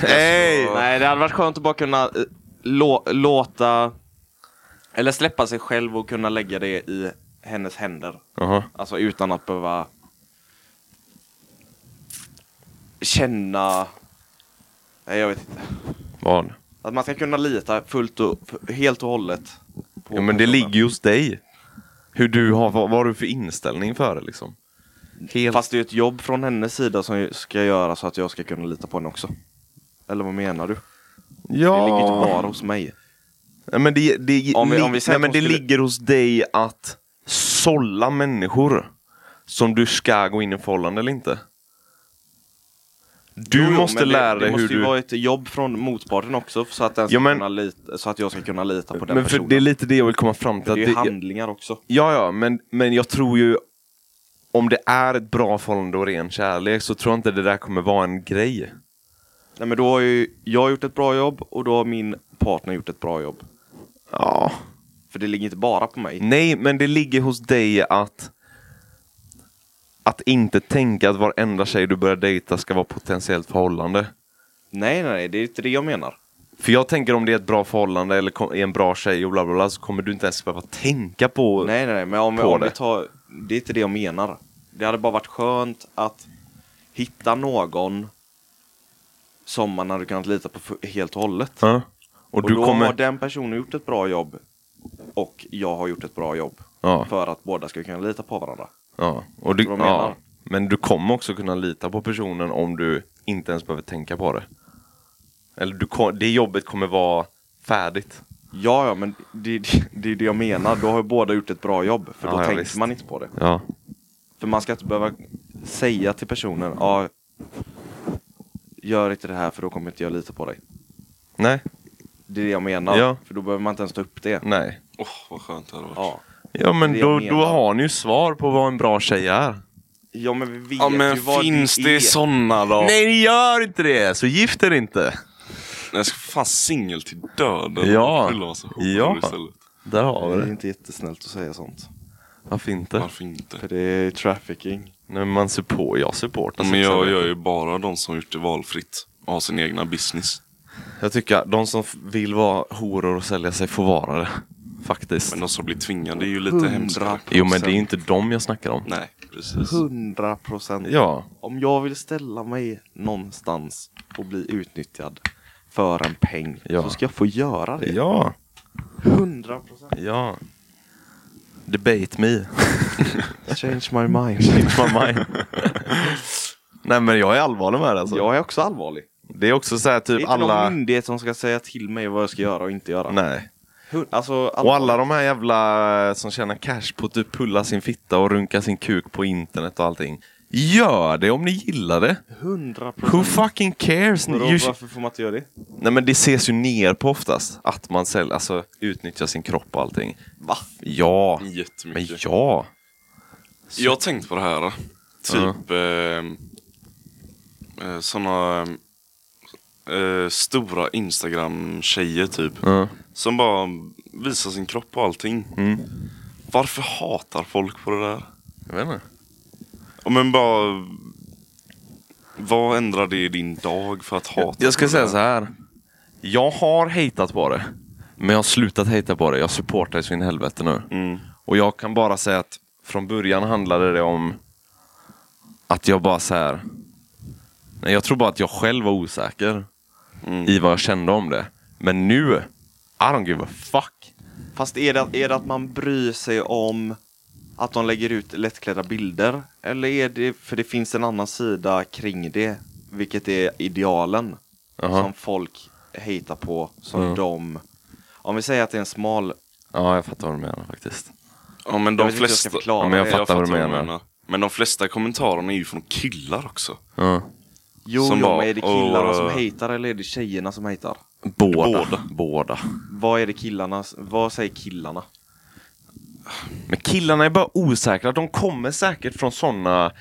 Nej, alltså, Nej, det hade varit skönt att bara kunna eh, lå, låta eller släppa sig själv och kunna lägga det i hennes händer. Jaha. Alltså utan att behöva känna... Nej, jag vet inte. Vad? Att man ska kunna lita fullt och helt och hållet. på Ja men det ligger ju hos dig. Hur du har, vad, vad har du för inställning för det liksom? Helt... Fast det är ett jobb från hennes sida som ska göra så att jag ska kunna lita på henne också. Eller vad menar du? ja. Det ligger inte bara hos mig. Nej, men det, det, Om vi- om vi nej, men det skulle- ligger hos dig att sålla människor som du ska gå in i förhållande eller inte. Du Jo, måste men det, lära det dig måste hur ju du... vara ett jobb från motparten också så att, den ska Ja, men- kunna lita, så att jag ska kunna lita på den Men för personen. det är lite det jag vill komma fram till. För det är ju det- handlingar också. Ja, ja, men, men jag tror ju om det är ett bra förhållande och ren kärlek så tror jag inte det där kommer vara en grej. Nej men då har ju jag gjort ett bra jobb och då har min partner gjort ett bra jobb. Ja. För det ligger inte bara på mig. Nej, men det ligger hos dig att att inte tänka att varenda tjej du börjar dejta ska vara potentiellt förhållande. Nej, nej, det är inte det jag menar. För jag tänker om det är ett bra förhållande eller är en bra tjej och bla bla bla så kommer du inte ens behöva tänka på... Nej, nej, nej, men om, om det. vi tar... Det är inte det jag menar. Det hade bara varit skönt att hitta någon som man hade kunnat lita på helt och hållet. Ja. Och, Och, då kommer... har den personen gjort ett bra jobb och jag har gjort ett bra jobb. Ja. För att båda ska kunna lita på varandra. Ja. Och du... Ja. Men du kommer också kunna lita på personen om du inte ens behöver tänka på det. Eller du det jobbet kommer vara färdigt. Ja, ja, men det, det, det är det jag menar. Då har ju båda gjort ett bra jobb. För då Ja, ja, tänker visst. man inte på det. Ja. För man ska inte behöva säga till personen, ja, gör inte det här för då kommer inte jag lita på dig. Nej. Det är det jag menar. Ja. För då behöver man inte ens ta upp det. Nej. Åh, vad skönt det hade varit. Ja. Ja men Det är det då, då har ni ju svar på vad en bra tjej är. ja, men vi vet Ja, men ju vad finns det, det är. såna då? Nej ni gör inte det! Så gift er inte! Jag ska fan singel till döden. Ja. Ja. istället. Där har Det vi är det. inte jättesnällt att säga sånt. Varför inte? Varför inte? För det är trafficking. Nej, men man support, jag supportar Men jag gör ju bara de som gjort det valfritt och har sin egna business. Jag tycker att de som vill vara horor och sälja sig får vara det. Faktiskt. Men de som blir tvingade är ju lite hemska. Jo men det är inte dem jag snackar om. Nej, precis. Hundra procent. Ja, Om jag vill ställa mig någonstans och bli utnyttjad för en peng Ja. så ska jag få göra det. ja, Hundra procent. ja. Debate me. Change my mind. Change my mind. Nej men jag är allvarlig med det alltså. Jag är också allvarlig. Det är också så här Det är typ inte någon alla... myndighet som ska säga till mig vad jag ska göra och inte göra. Nej. Alltså, Och alla de här jävla som tjänar cash på att typ pulla sin fitta och runka sin kuk på internet och allting. Gör det om ni gillar det. Hundra Who procent. fucking cares? Vadå, You- Varför får man inte göra det? Nej men det ses ju ner på oftast. Att man säljer, alltså utnyttjar sin kropp och allting. Va? Ja. Men ja. Jag har tänkt på det här. Typ eh, eh, såna eh, stora Instagram-tjejer typ. Ja. Som bara visar sin kropp och allting. Mm. Varför hatar folk på det där? Jag vet inte. Ja, men bara... Vad ändrar det i din dag för att hata Jag ska på säga det så här. Jag har hatat på det. Men jag har slutat hata på det. Jag supportar det så in i helvete nu. Mm. Och jag kan bara säga att från början handlade det om att jag bara så här. Nej, jag tror bara att jag själv var osäker Mm. i vad jag kände om det. Men nu, I don't give a fuck. Fast är det, är det att man bryr sig om att de lägger ut lättklädda bilder? Eller är det, för det finns en annan sida kring det, vilket är idealen. Jaha. Som folk hatar på, som Mm. de... Om vi säger att det är en smal... Ja, jag fattar vad du menar faktiskt. Ja men Jag de jag flesta... förklara Ja, men jag det. fattar vad du menar. Men de flesta kommentarerna är ju från killar också. Ja. Jo, Som jo bara, men är det killarna och- som hatar eller är det tjejerna som hatar? Båda. Båda. Båda. Vad är det killarna, vad säger killarna? Men killarna är bara osäkra. De kommer säkert från sådana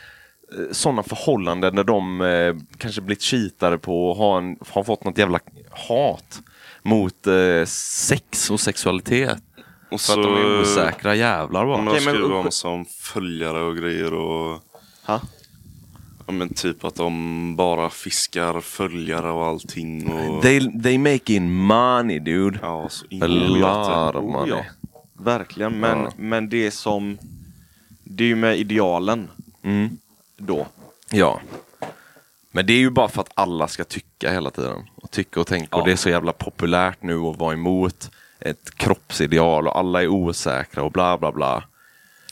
såna förhållanden där de eh, kanske blivit cheatade på och har, en, har fått något jävla hat mot eh, sex och sexualitet. Och För att de är osäkra jävlar bara. Okej, men- skriver om som följare och grejer och... Ha? Ja men typ att de bara fiskar följare och allting och... They, they making money dude. Ja, så in A lot of money. Oh, ja. Verkligen, men, Ja. men det som... Det är ju med idealen Mm. då. Ja. Men det är ju bara för att alla ska tycka hela tiden. Och tycka och tänka. Ja. Och det är så jävla populärt nu att vara emot ett kroppsideal och alla är osäkra och bla bla bla.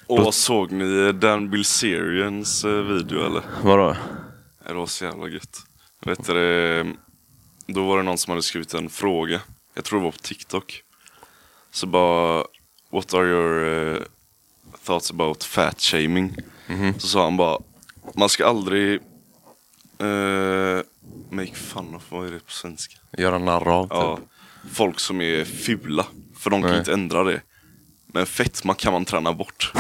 Och såg ni Dan Bilzerians eh, video eller? Vadå? Det var så jävla gött. Vet du, då var det någon som hade skrivit en fråga. Jag tror det var på TikTok. Så bara, what are your eh, thoughts about fat shaming? Så sa han bara, man ska aldrig eh, make fun of, vad är det på svenska? Göra narr av typ. Ja, folk som är fula. För de kan Nej. inte ändra det. Men fetma kan man träna bort.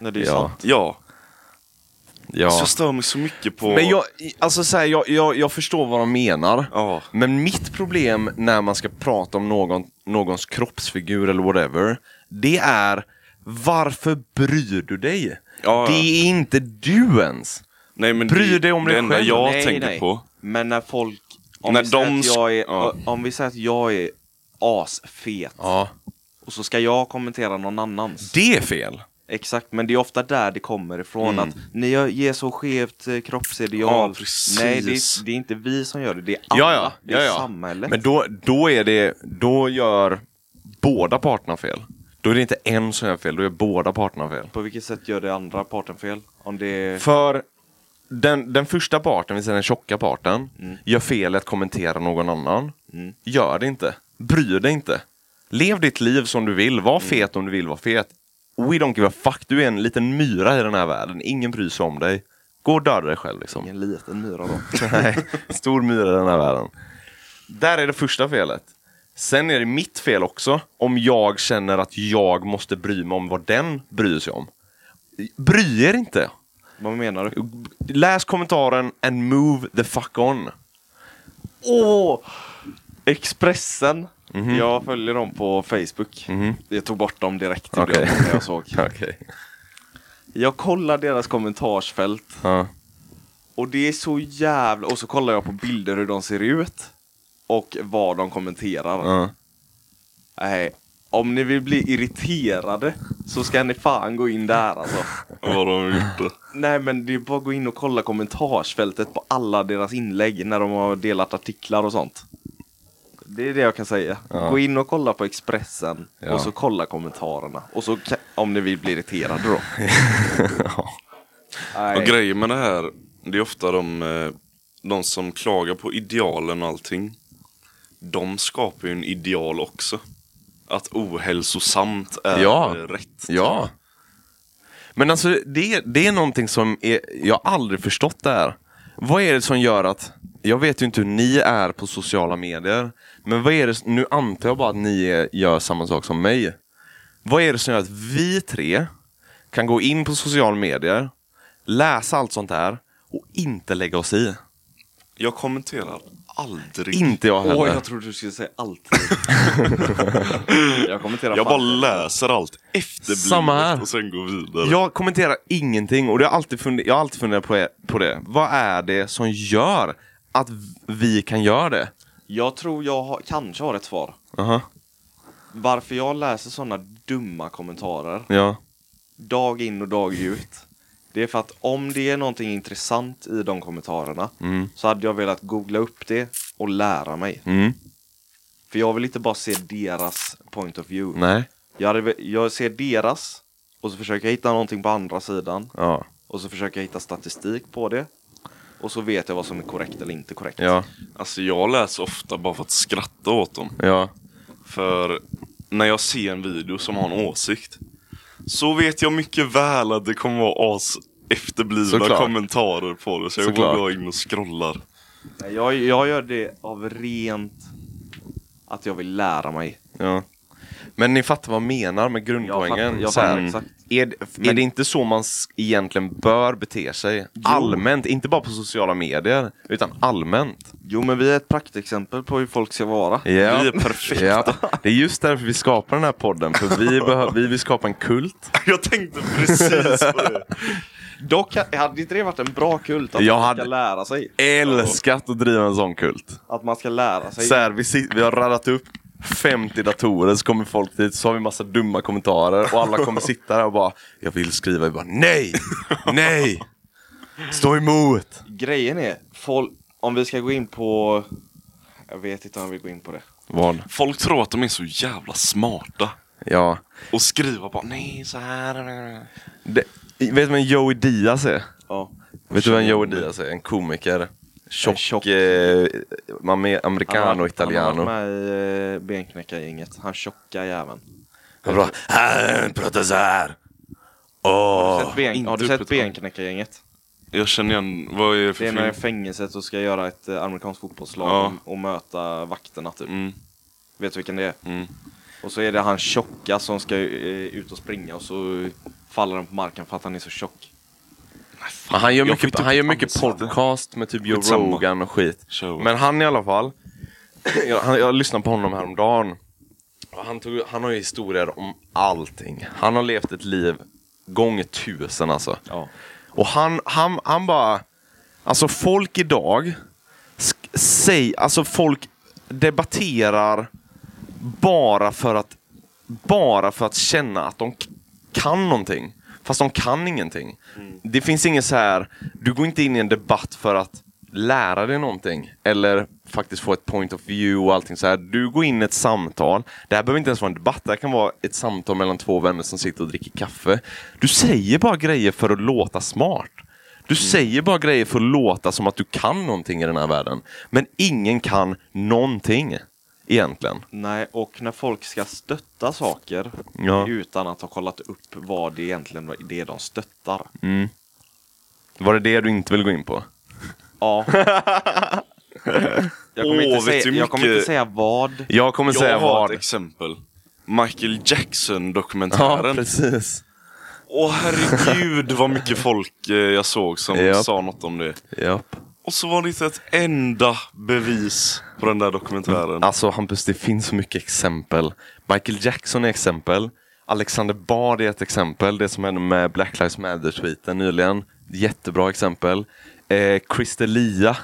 När det är Ja. sant. Ja, Ja. så jag stör mig så mycket på... Men jag, alltså så här, jag, jag, jag förstår vad de menar. Ja. Men mitt problem när man ska prata om någon, någons kroppsfigur eller whatever, det är varför bryr du dig? Ja, Det är inte du ens. Nej, men Bry det, dig om det dig enda själv. jag Nej, tänker nej. på. Men när folk... Om, När vi säger de att jag är, om vi säger att jag är asfet Ja. och så ska jag kommentera någon annans. Det är fel. Exakt, men det är ofta där det kommer ifrån Mm. att ni gör- ger så skevt eh, kroppsideal. Ja. Nej, det är, det är inte vi som gör det, det är alla. Ja, ja. Det är ja, samhället. Men då, då är det, då gör båda parterna fel. Då är det inte en som gör fel, då gör båda parterna fel. På vilket sätt gör det andra parten fel? Om det är... För den, den första parten, vill säga den tjocka parten, gör fel i att kommentera någon annan. Mm. Gör det inte. Bry dig inte. Lev ditt liv som du vill. Var fet om du vill vara fet. We don't give a fuck. Du är en liten myra i den här världen. Ingen bryr sig om dig. Gå och döda dig själv liksom. En liten myra då. Nej, stor myra i den här världen. Där är det första felet. Sen är det mitt fel också om jag känner att jag måste bry mig om vad den bryr sig om. Bry er inte. Vad menar du? Läs kommentaren and move the fuck on. Åh! Expressen. Jag följer dem på Facebook. Jag tog bort dem direkt Okej. jag, när jag såg. Okej. Jag kollar deras kommentarsfält Ja. och det är så jävla... Och så kollar jag på bilder hur de ser ut och vad de kommenterar. Ja. Nej, om ni vill bli irriterade så ska ni fan gå in där alltså. Vad har de gjort då? Nej men det är bara att gå in och kolla kommentarsfältet på alla deras inlägg när de har delat artiklar och sånt. Det är det jag kan säga. Ja. Gå in och kolla på Expressen Ja. och så kolla kommentarerna. Och så om ni vill bli irriterade då. Nej. Och grejen med det här, det är ofta de, eh, de som klagar på idealen och allting. De skapar ju en ideal också. Att ohälsosamt är Ja. rätt. Ja. Men alltså det, det är någonting som är, jag aldrig förstått det här. Vad är det som gör att, jag vet ju inte hur ni är på sociala medier, men vad är det, nu antar jag bara att ni är, gör samma sak som mig. Vad är det som gör att vi tre kan gå in på sociala medier, läsa allt sånt här och inte lägga oss i? Jag kommenterar aldrig. Inte jag heller. Åh, jag trodde du skulle säga alltid. jag kommenterar jag bara läser allt Samma här. efterblivet och sen går vidare. Jag kommenterar ingenting och det har alltid funder, jag har alltid funderat på, på det. Vad är det som gör att vi kan göra det? Jag tror jag har, kanske har ett svar. Aha. Varför jag läser sådana dumma kommentarer Ja. dag in och dag ut. Det är för att om det är någonting intressant i de kommentarerna Mm. så hade jag velat googla upp det och lära mig. Mm. För jag vill inte bara se deras point of view. Nej. Jag, hade, ve- jag ser deras och så försöker jag hitta någonting på andra sidan Ja. och så försöker jag hitta statistik på det. Och så vet jag vad som är korrekt eller inte korrekt. Ja. Alltså jag läser ofta bara för att skratta åt dem. Ja. För när jag ser en video som har en åsikt så vet jag mycket väl att det kommer vara as efterblivna Såklart. kommentarer på det. Så jag Såklart. går bara in och scrollar. Nej, Jag, jag gör det av rent att jag vill lära mig. ja. Men ni fattar vad jag menar med grundpoängen? Jag fattar- jag fattar är, det- är det inte så man egentligen bör bete sig? Allmänt, inte bara på sociala medier, utan allmänt. Jo men vi är ett praktexempel på hur folk ska vara. Ja. Vi är perfekta. Ja. Det är just därför vi skapar den här podden, för vi, vi vill skapa en kult. Jag tänkte precis på det. Dock ha- hade inte det varit en bra kult att Jag man ska hade- lära sig. Älskat att driva en sån kult. Att man ska lära sig. Så här, vi, vi har radat upp 50 datorer, så kommer folk dit, så har vi massa dumma kommentarer och alla kommer sitta där och bara Jag vill skriva, vi bara nej, nej, stå emot. Grejen är, folk, om vi ska gå in på... Jag vet inte om vi går in på det. Vad? Folk tror att de är så jävla smarta. Ja. Och skriva bara nej så här. Det, vet du vem Joey Diaz är? Ja. Vet du vem Joey Diaz är? En komiker. Tjock, tjock. Eh, americano, har- Han italiano. har varit med i eh, benknäckargänget. Han tjocka jäveln. Han bara, han pratar så här. Har Åh. du sett, ben, har du sett benknäckargänget? Jag känner igen, vad är det Det för är när det är film? fängelset och ska göra ett eh, amerikanskt fotbollslag Ja. och, och möta vakterna typ. Mm, Vet du vilken det är? mm. Och så är det han tjocka som ska eh, ut och springa och så faller han på marken för att han är så tjock. Men han gör Jag mycket, inte han gör mycket podcast med typ Joe. Rogan och skit. Show. Men han i alla fall, jag, jag lyssnade på honom häromdagen. Han, tog, han har ju historier om allting. Han har levt ett liv gånger tusen alltså. Ja. Och han, han, han bara, alltså folk idag, säg, alltså folk debatterar bara för att, bara för att känna att de kan någonting. Fast de kan ingenting. Det finns inget så här, du går inte in i en debatt för att lära dig någonting. Eller faktiskt få ett point of view och allting så här. Du går in i ett samtal. Det här behöver inte ens vara en debatt. Det här kan vara ett samtal mellan två vänner som sitter och dricker kaffe. Du säger bara grejer för att låta smart. Du säger bara grejer för att låta som att du kan någonting i den här världen. Men ingen kan någonting. Egentligen. Nej, och när folk ska stötta saker Ja. utan att ha kollat upp vad det egentligen är det de stöttar. Var det det du inte vill gå in på? Ja. Jag kommer, vet säga, jag kommer inte säga vad. Jag kommer säga Jag har vad. ett exempel. Michael Ja, Jackson-dokumentären. precis. Åh herregud vad mycket folk eh, jag såg som Japp. sa något om det. Japp. Och så var det inte ett enda bevis på den där dokumentären. Alltså Hampus, det finns så mycket exempel. Michael Jackson är exempel. Alexander Bard är ett exempel. Det som hände med Black Lives Matter-tweeten nyligen. Jättebra exempel. Eh, Chris D'Elia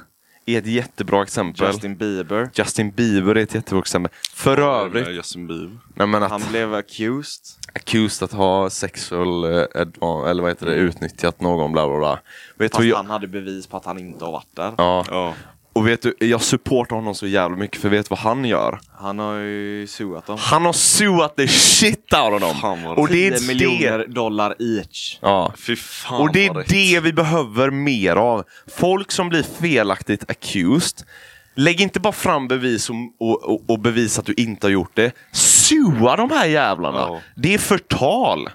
är ett jättebra exempel. Justin Bieber. Justin Bieber är ett jättebra exempel. För övrigt, Justin Bieber. nej men att Han blev accused. accused att ha sexual, eh, eller vad heter det, utnyttjat någon bla bla bla. Vet Fast jag, han hade bevis på att han inte har varit där. ja. Ja. Och vet du, jag supportar honom så jävla mycket för vet du vad han gör? Han har ju suat dem. Han har suat the shit out of dem! Och det är 10 det. miljoner dollar each. Ja. Fy fan Och det är det vi behöver mer av. Folk som blir felaktigt accused. Lägg inte bara fram bevis och, och, och, bevisa att du inte har gjort det. Sua de här jävlarna. Ja. Det är förtal.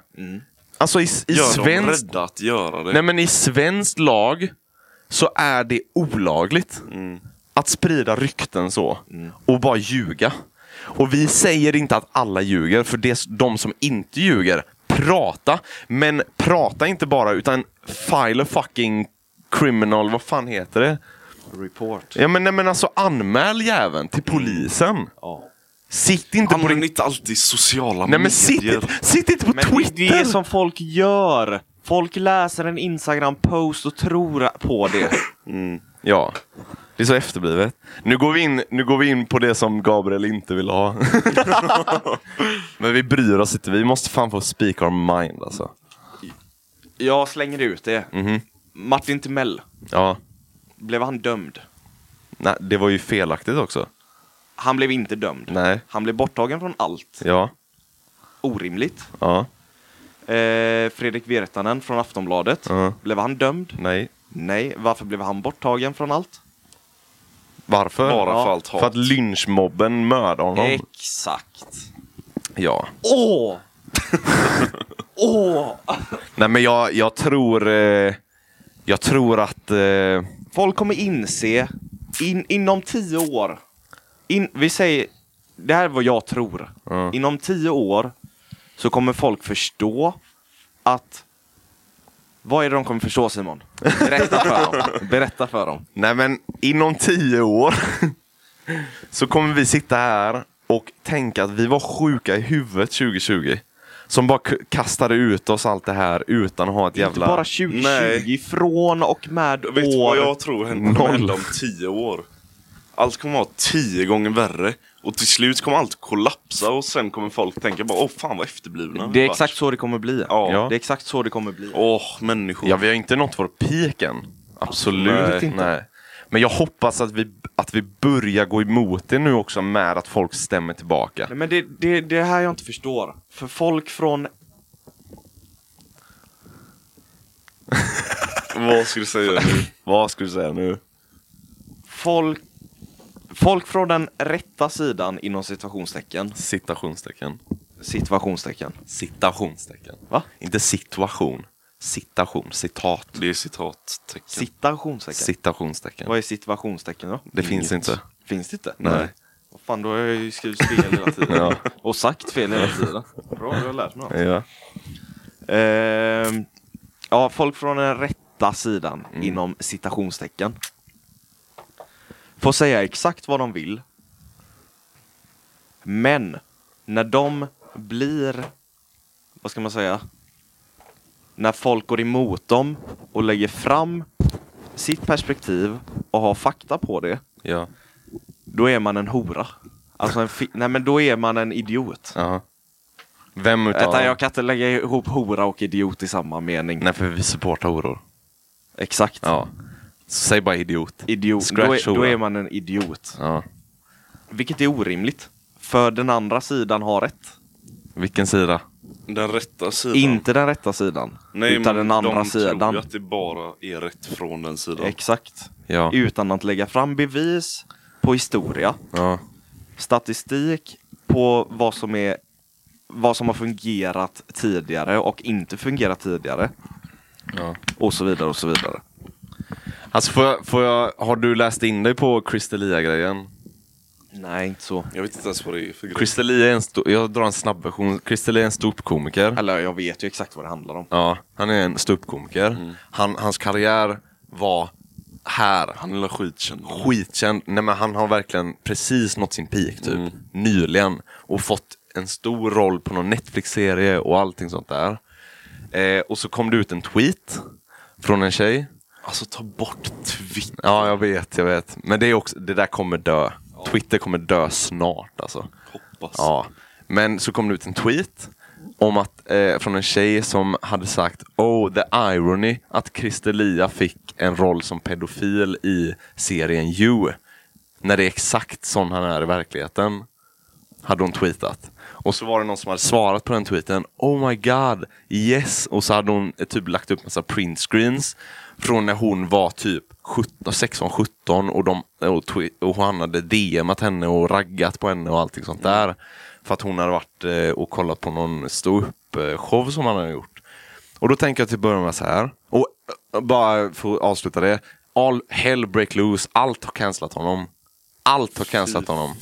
Alltså i, i Gör dem svensk... rädda att göra det. Nej men i svensk lag så är det olagligt att sprida rykten så och bara ljuga. Och vi säger inte att alla ljuger, för det är de som inte ljuger, prata. Men prata inte bara, utan file a fucking criminal, vad fan heter det? Report. Ja men, nej, men alltså anmäl jäveln till polisen. Ja. Sitt inte på Använd din... inte alltid sociala Nej men sitt, medier. sitt inte på Men Twitter! det är som folk gör. Folk läser en Instagram-post och tror på det. Ja, det är så efterblivet. Nu går vi in, nu går vi in på det som Gabriel inte vill ha. Men vi bryr oss inte, vi måste fan få speak our mind alltså. Jag slänger ut det. Mhm. Martin Timell, Ja, blev han dömd? nej, det var ju felaktigt också. Han blev inte dömd. Nej, Han blev borttagen från allt. ja, Orimligt. ja, Eh, Fredrik Virtanen från Aftonbladet. Ja. Blev han dömd? nej. Nej. Varför blev han borttagen från allt? Varför? Bara Ja, för allt hat. För att lynchmobben mördade honom. Exakt. Ja. Åh! Åh! Nej men jag, jag tror... Eh, jag tror att... Eh, Folk kommer inse in, inom tio år. In, vi säger, det här är vad jag tror. Ja. Inom tio år så kommer folk förstå att vad är det de kommer förstå Simon? Berätta för dem. Berätta för dem. Nej men inom tio år så kommer vi sitta här och tänka att vi var sjuka i huvudet 2020. Som bara kastade ut oss allt det här utan att ha ett Inte jävla... bara 2020, Nej. från och med Vet du år. vad jag tror händer hända om tio år? Allt kommer vara tio gånger värre. Och till slut kommer allt kollapsa och sen kommer folk tänka bara åh fan vad efterblivna Det är exakt så det kommer bli. Ja. Ja. Det är exakt så det kommer bli. Åh, människor. Ja, vi har inte nått vår peak än. Absolut Nej. inte. Nej. Men jag hoppas att vi, att vi börjar gå emot det nu också med att folk stämmer tillbaka. Nej, men det, det, det är här jag inte förstår. För folk från... Vad ska du säga nu? Vad ska du säga nu? Folk, folk från den rätta sidan inom situationstecken. Citationstecken. Situationstecken. Citationstecken. Va? Inte situation. Citation. Citat. Det är citattecken. Citationstecken. Citationstecken. Vad är situationstecken då? Det finns inte. Finns det inte? Nej. Vad fan, då har jag ju skrivit fel hela tiden. Ja. Och sagt fel hela tiden. Bra, du har lärt mig något. Ja. Ehm, ja, folk från den rätta sidan Mm. inom citationstecken får säga exakt vad de vill. Men när de blir, vad ska man säga, när folk går emot dem och lägger fram sitt perspektiv och har fakta på det, Ja. då är man en hora. Alltså en nej men då är man en idiot. ja. Vem utav Vänta, jag kan inte lägga ihop hora och idiot i samma mening. Nej, för vi supportar horor. Exakt. Ja. Så säg bara idiot. Idiot. Då är, då är man en idiot. Ja. Vilket är orimligt. För den andra sidan har rätt. Vilken sida? Den rätta sidan. Inte den rätta sidan. Nej, utan den andra de tror sidan. ju att det bara är rätt från den sidan. Exakt. Ja. Utan att lägga fram bevis på historia, Ja. statistik på vad som är vad som har fungerat tidigare och inte fungerat tidigare. ja. Och så vidare och så vidare. Alltså får jag, får jag, har du läst in dig på Crystalia-grejen? Nej, inte så. Jag vet inte ens vad det är för grej. Crystalia är en stor, jag drar en snabb version. Crystalia är en ståuppkomiker. Eller jag vet ju exakt vad det handlar om. Ja, han är en ståuppkomiker. Han, hans karriär var här. Han är skitkänd. Skitkänd. Nej men han har verkligen precis nått sin peak typ. Nyligen. Och fått en stor roll på någon Netflix-serie och allting sånt där. Eh, och så kom det ut en tweet från en tjej. Alltså ta bort Twitter. Ja, jag vet, jag vet. Men det, är också, det där kommer dö. Twitter kommer dö snart alltså. Hoppas. Ja. Men så kom det ut en tweet om att, eh, från en tjej som hade sagt Oh, the irony att Christer Lia fick en roll som pedofil i serien You. När det är exakt sån han är i verkligheten. Hade hon tweetat. Och så var det någon som hade svarat på den tweeten. Oh my god, yes. Och så hade hon eh, typ lagt upp massa print screens från när hon var typ 16-17 och, de, och, och han hade DMat henne och raggat på henne och allting sånt där. För att hon hade varit eh, och kollat på någon ståupp-show som han hade gjort. Och då tänker jag till att börja med så här. Och eh, bara för att avsluta det. All hell break loose. Allt har cancelat honom. Allt har cancelat honom.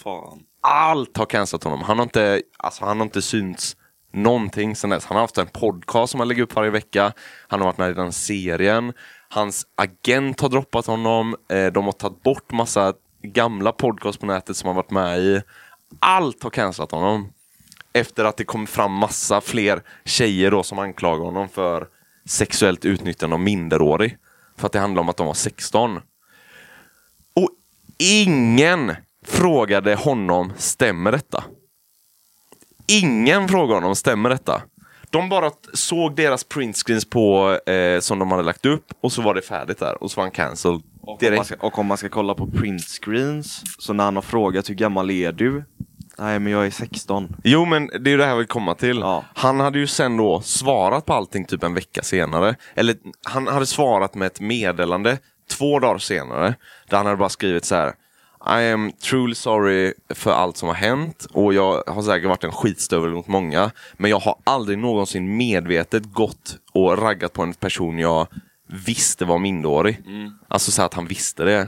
Allt har cancelat honom. Han har inte, alltså, han har inte synts någonting sen dess. Han har haft en podcast som han lägger upp varje vecka. Han har varit med i den serien. Hans agent har droppat honom. Eh, de har tagit bort massa gamla podcast på nätet som han varit med i. Allt har cancelat honom. Efter att det kom fram massa fler tjejer då som anklagar honom för sexuellt utnyttjande av minderårig. För att det handlar om att de var 16. Och ingen frågade honom, stämmer detta? Ingen frågade honom, stämmer detta? De bara såg deras printscreens på, eh, som de hade lagt upp och så var det färdigt där och så var han cancelled Och om, ska, och om man ska kolla på print screens, så när han har frågat hur gammal är du? Nej men jag är 16. Jo men det är ju det här jag vill komma till. Ja. Han hade ju sen då svarat på allting typ en vecka senare. Eller han hade svarat med ett meddelande två dagar senare. Där han hade bara skrivit så här. I am truly sorry för allt som har hänt och jag har säkert varit en skitstövel mot många. Men jag har aldrig någonsin medvetet gått och raggat på en person jag visste var minderårig. Alltså så att han visste det.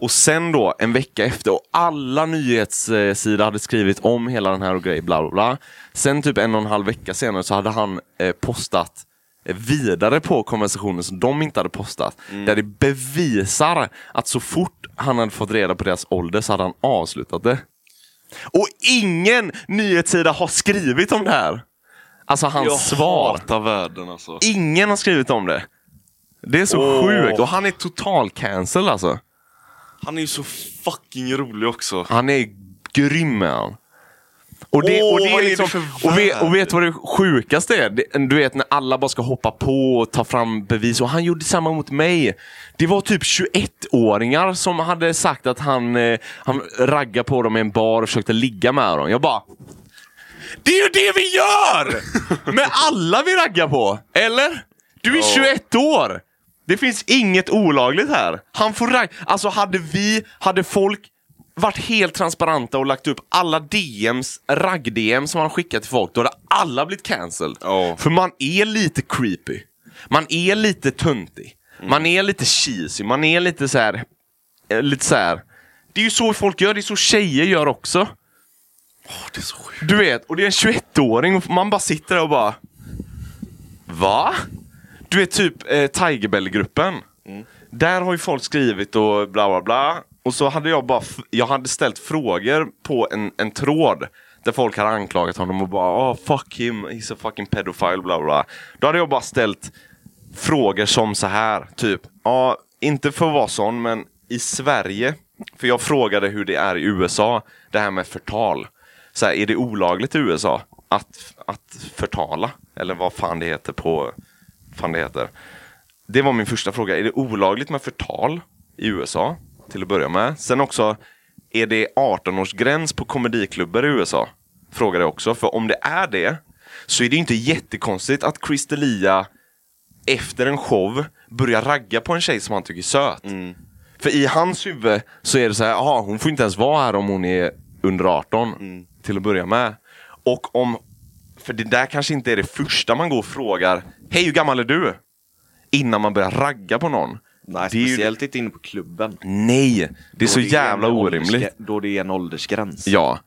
Och sen då, en vecka efter, och alla nyhetssidor hade skrivit om hela den här och grejen, bla bla bla. Sen typ en och en halv vecka senare så hade han eh, postat vidare på konversationen som de inte hade postat. Där det bevisar att så fort han hade fått reda på deras ålder så hade han avslutat det. Och ingen nyhetssida har skrivit om det här. Alltså hans Jag svar. hatar världen alltså. Ingen har skrivit om det. Det är så Åh. sjukt. Och han är total cancel alltså. Han är ju så fucking rolig också. Han är grym är han. Och, det, och, det är liksom, och, vet, och vet vad det sjukaste är? Det, du vet när alla bara ska hoppa på och ta fram bevis. Och han gjorde samma mot mig. Det var typ 21-åringar som hade sagt att han, eh, han raggade på dem i en bar och försökte ligga med dem. Jag bara... Det är ju det vi gör! Med alla vi raggar på! Eller? Du är 21 år! Det finns inget olagligt här. Han får ragga. Alltså hade vi, hade folk varit helt transparenta och lagt upp alla DMs, ragg-DM som han skickat till folk, då hade alla blivit cancelled. Ja. För man är lite creepy. Man är lite töntig. Man är lite cheesy. Man är lite så här, eh, lite så här. Det är ju så folk gör, det är så tjejer gör också. det är så sjukt. Du vet, och det är en 21-åring och man bara sitter där och bara... Va? Du vet typ eh, Tigerbell-gruppen. Där har ju folk skrivit och bla bla bla. Och så hade jag bara, jag hade ställt frågor på en, en tråd. Där folk hade anklagat honom och bara oh, fuck him, he's a fucking pedophile bla bla. Då hade jag bara ställt frågor som så här, typ. Ja, inte för att vara sån, men i Sverige. För jag frågade hur det är i USA, det här med förtal. Så här, är det olagligt i USA att, att förtala? Eller vad fan det heter på... Fan det heter. Det var min första fråga. Är det olagligt med förtal i USA? Till att börja med. Sen också, är det 18-årsgräns på komediklubbar i USA? Frågade jag också. För om det är det, så är det inte jättekonstigt att Chris D'Elia efter en show börjar ragga på en tjej som han tycker är söt. För i hans huvud så är det så här, aha, hon får inte ens vara här om hon är under 18 till att börja med. Och om, för det där kanske inte är det första man går och frågar, hej hur gammal är du? Innan man börjar ragga på någon. Nej, Det är ju- speciellt inte inne på klubben. Nej, det är så Då jävla en orimligt. Då det är en åldersgräns. Ja.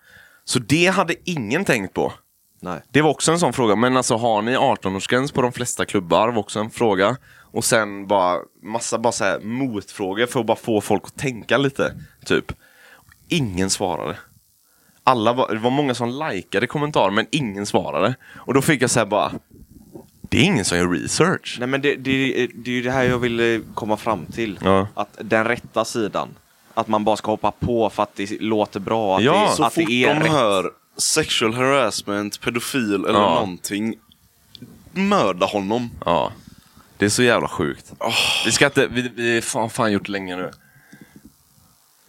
Så det hade ingen tänkt på. Nej. Det var också en sån fråga. Men alltså har ni 18-årsgräns på de flesta klubbar? var också en fråga. Och sen bara massa bara så här motfrågor för att bara få folk att tänka lite. Typ. Ingen svarade. Alla var, det var många som likade kommentarer men ingen svarade. Och då fick jag så här bara Det är ingen som gör research. Nej men det, det, det är ju det här jag ville komma fram till. Ja. Att den rätta sidan. Att man bara ska hoppa på för att det låter bra. Att Ja, det, Så att fort det är de rätt. hör sexual harassment, pedofil eller Ja. någonting, mörda honom. Ja. Det är så jävla sjukt. Vi ska inte, vi, vi har fan, fan gjort länge nu.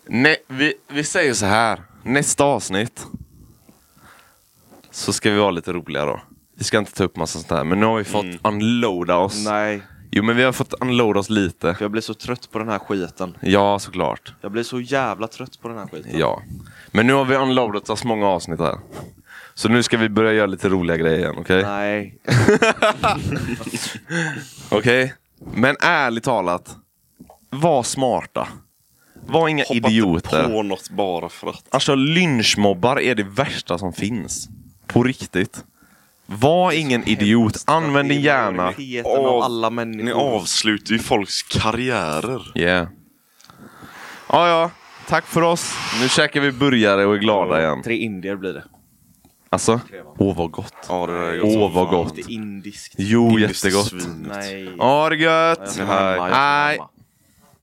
Nej, vi, vi säger så här. Nästa avsnitt. Så ska vi vara lite roliga då. Vi ska inte ta upp massa sånt här. Men nu har vi fått unloada oss. Nej, Jo men vi har fått unloada oss lite. för jag blir så trött på den här skiten. Ja såklart. Jag blir så jävla trött på den här skiten. Ja. Men nu har vi unloadat oss många avsnitt här. Så nu ska vi börja göra lite roliga grejer igen, okej? Nej. Okej? Men ärligt talat. Var smarta. Var inga Hoppa idioter. inte på något bara för att. Alltså lynchmobbar är det värsta som finns. På riktigt. Var ingen idiot. Använd din hjärna. Av alla människor. Ni avslutar ju folks karriärer. Yeah. Ja, ja. Tack för oss. Nu käkar vi burgare och är glada igen. Tre indier blir det. Alltså, åh vad gott. Ja, det är gott Åh vad gott. Indiskt. Jo, Indiskt jättegott. Nej. Ha det gött. Hej.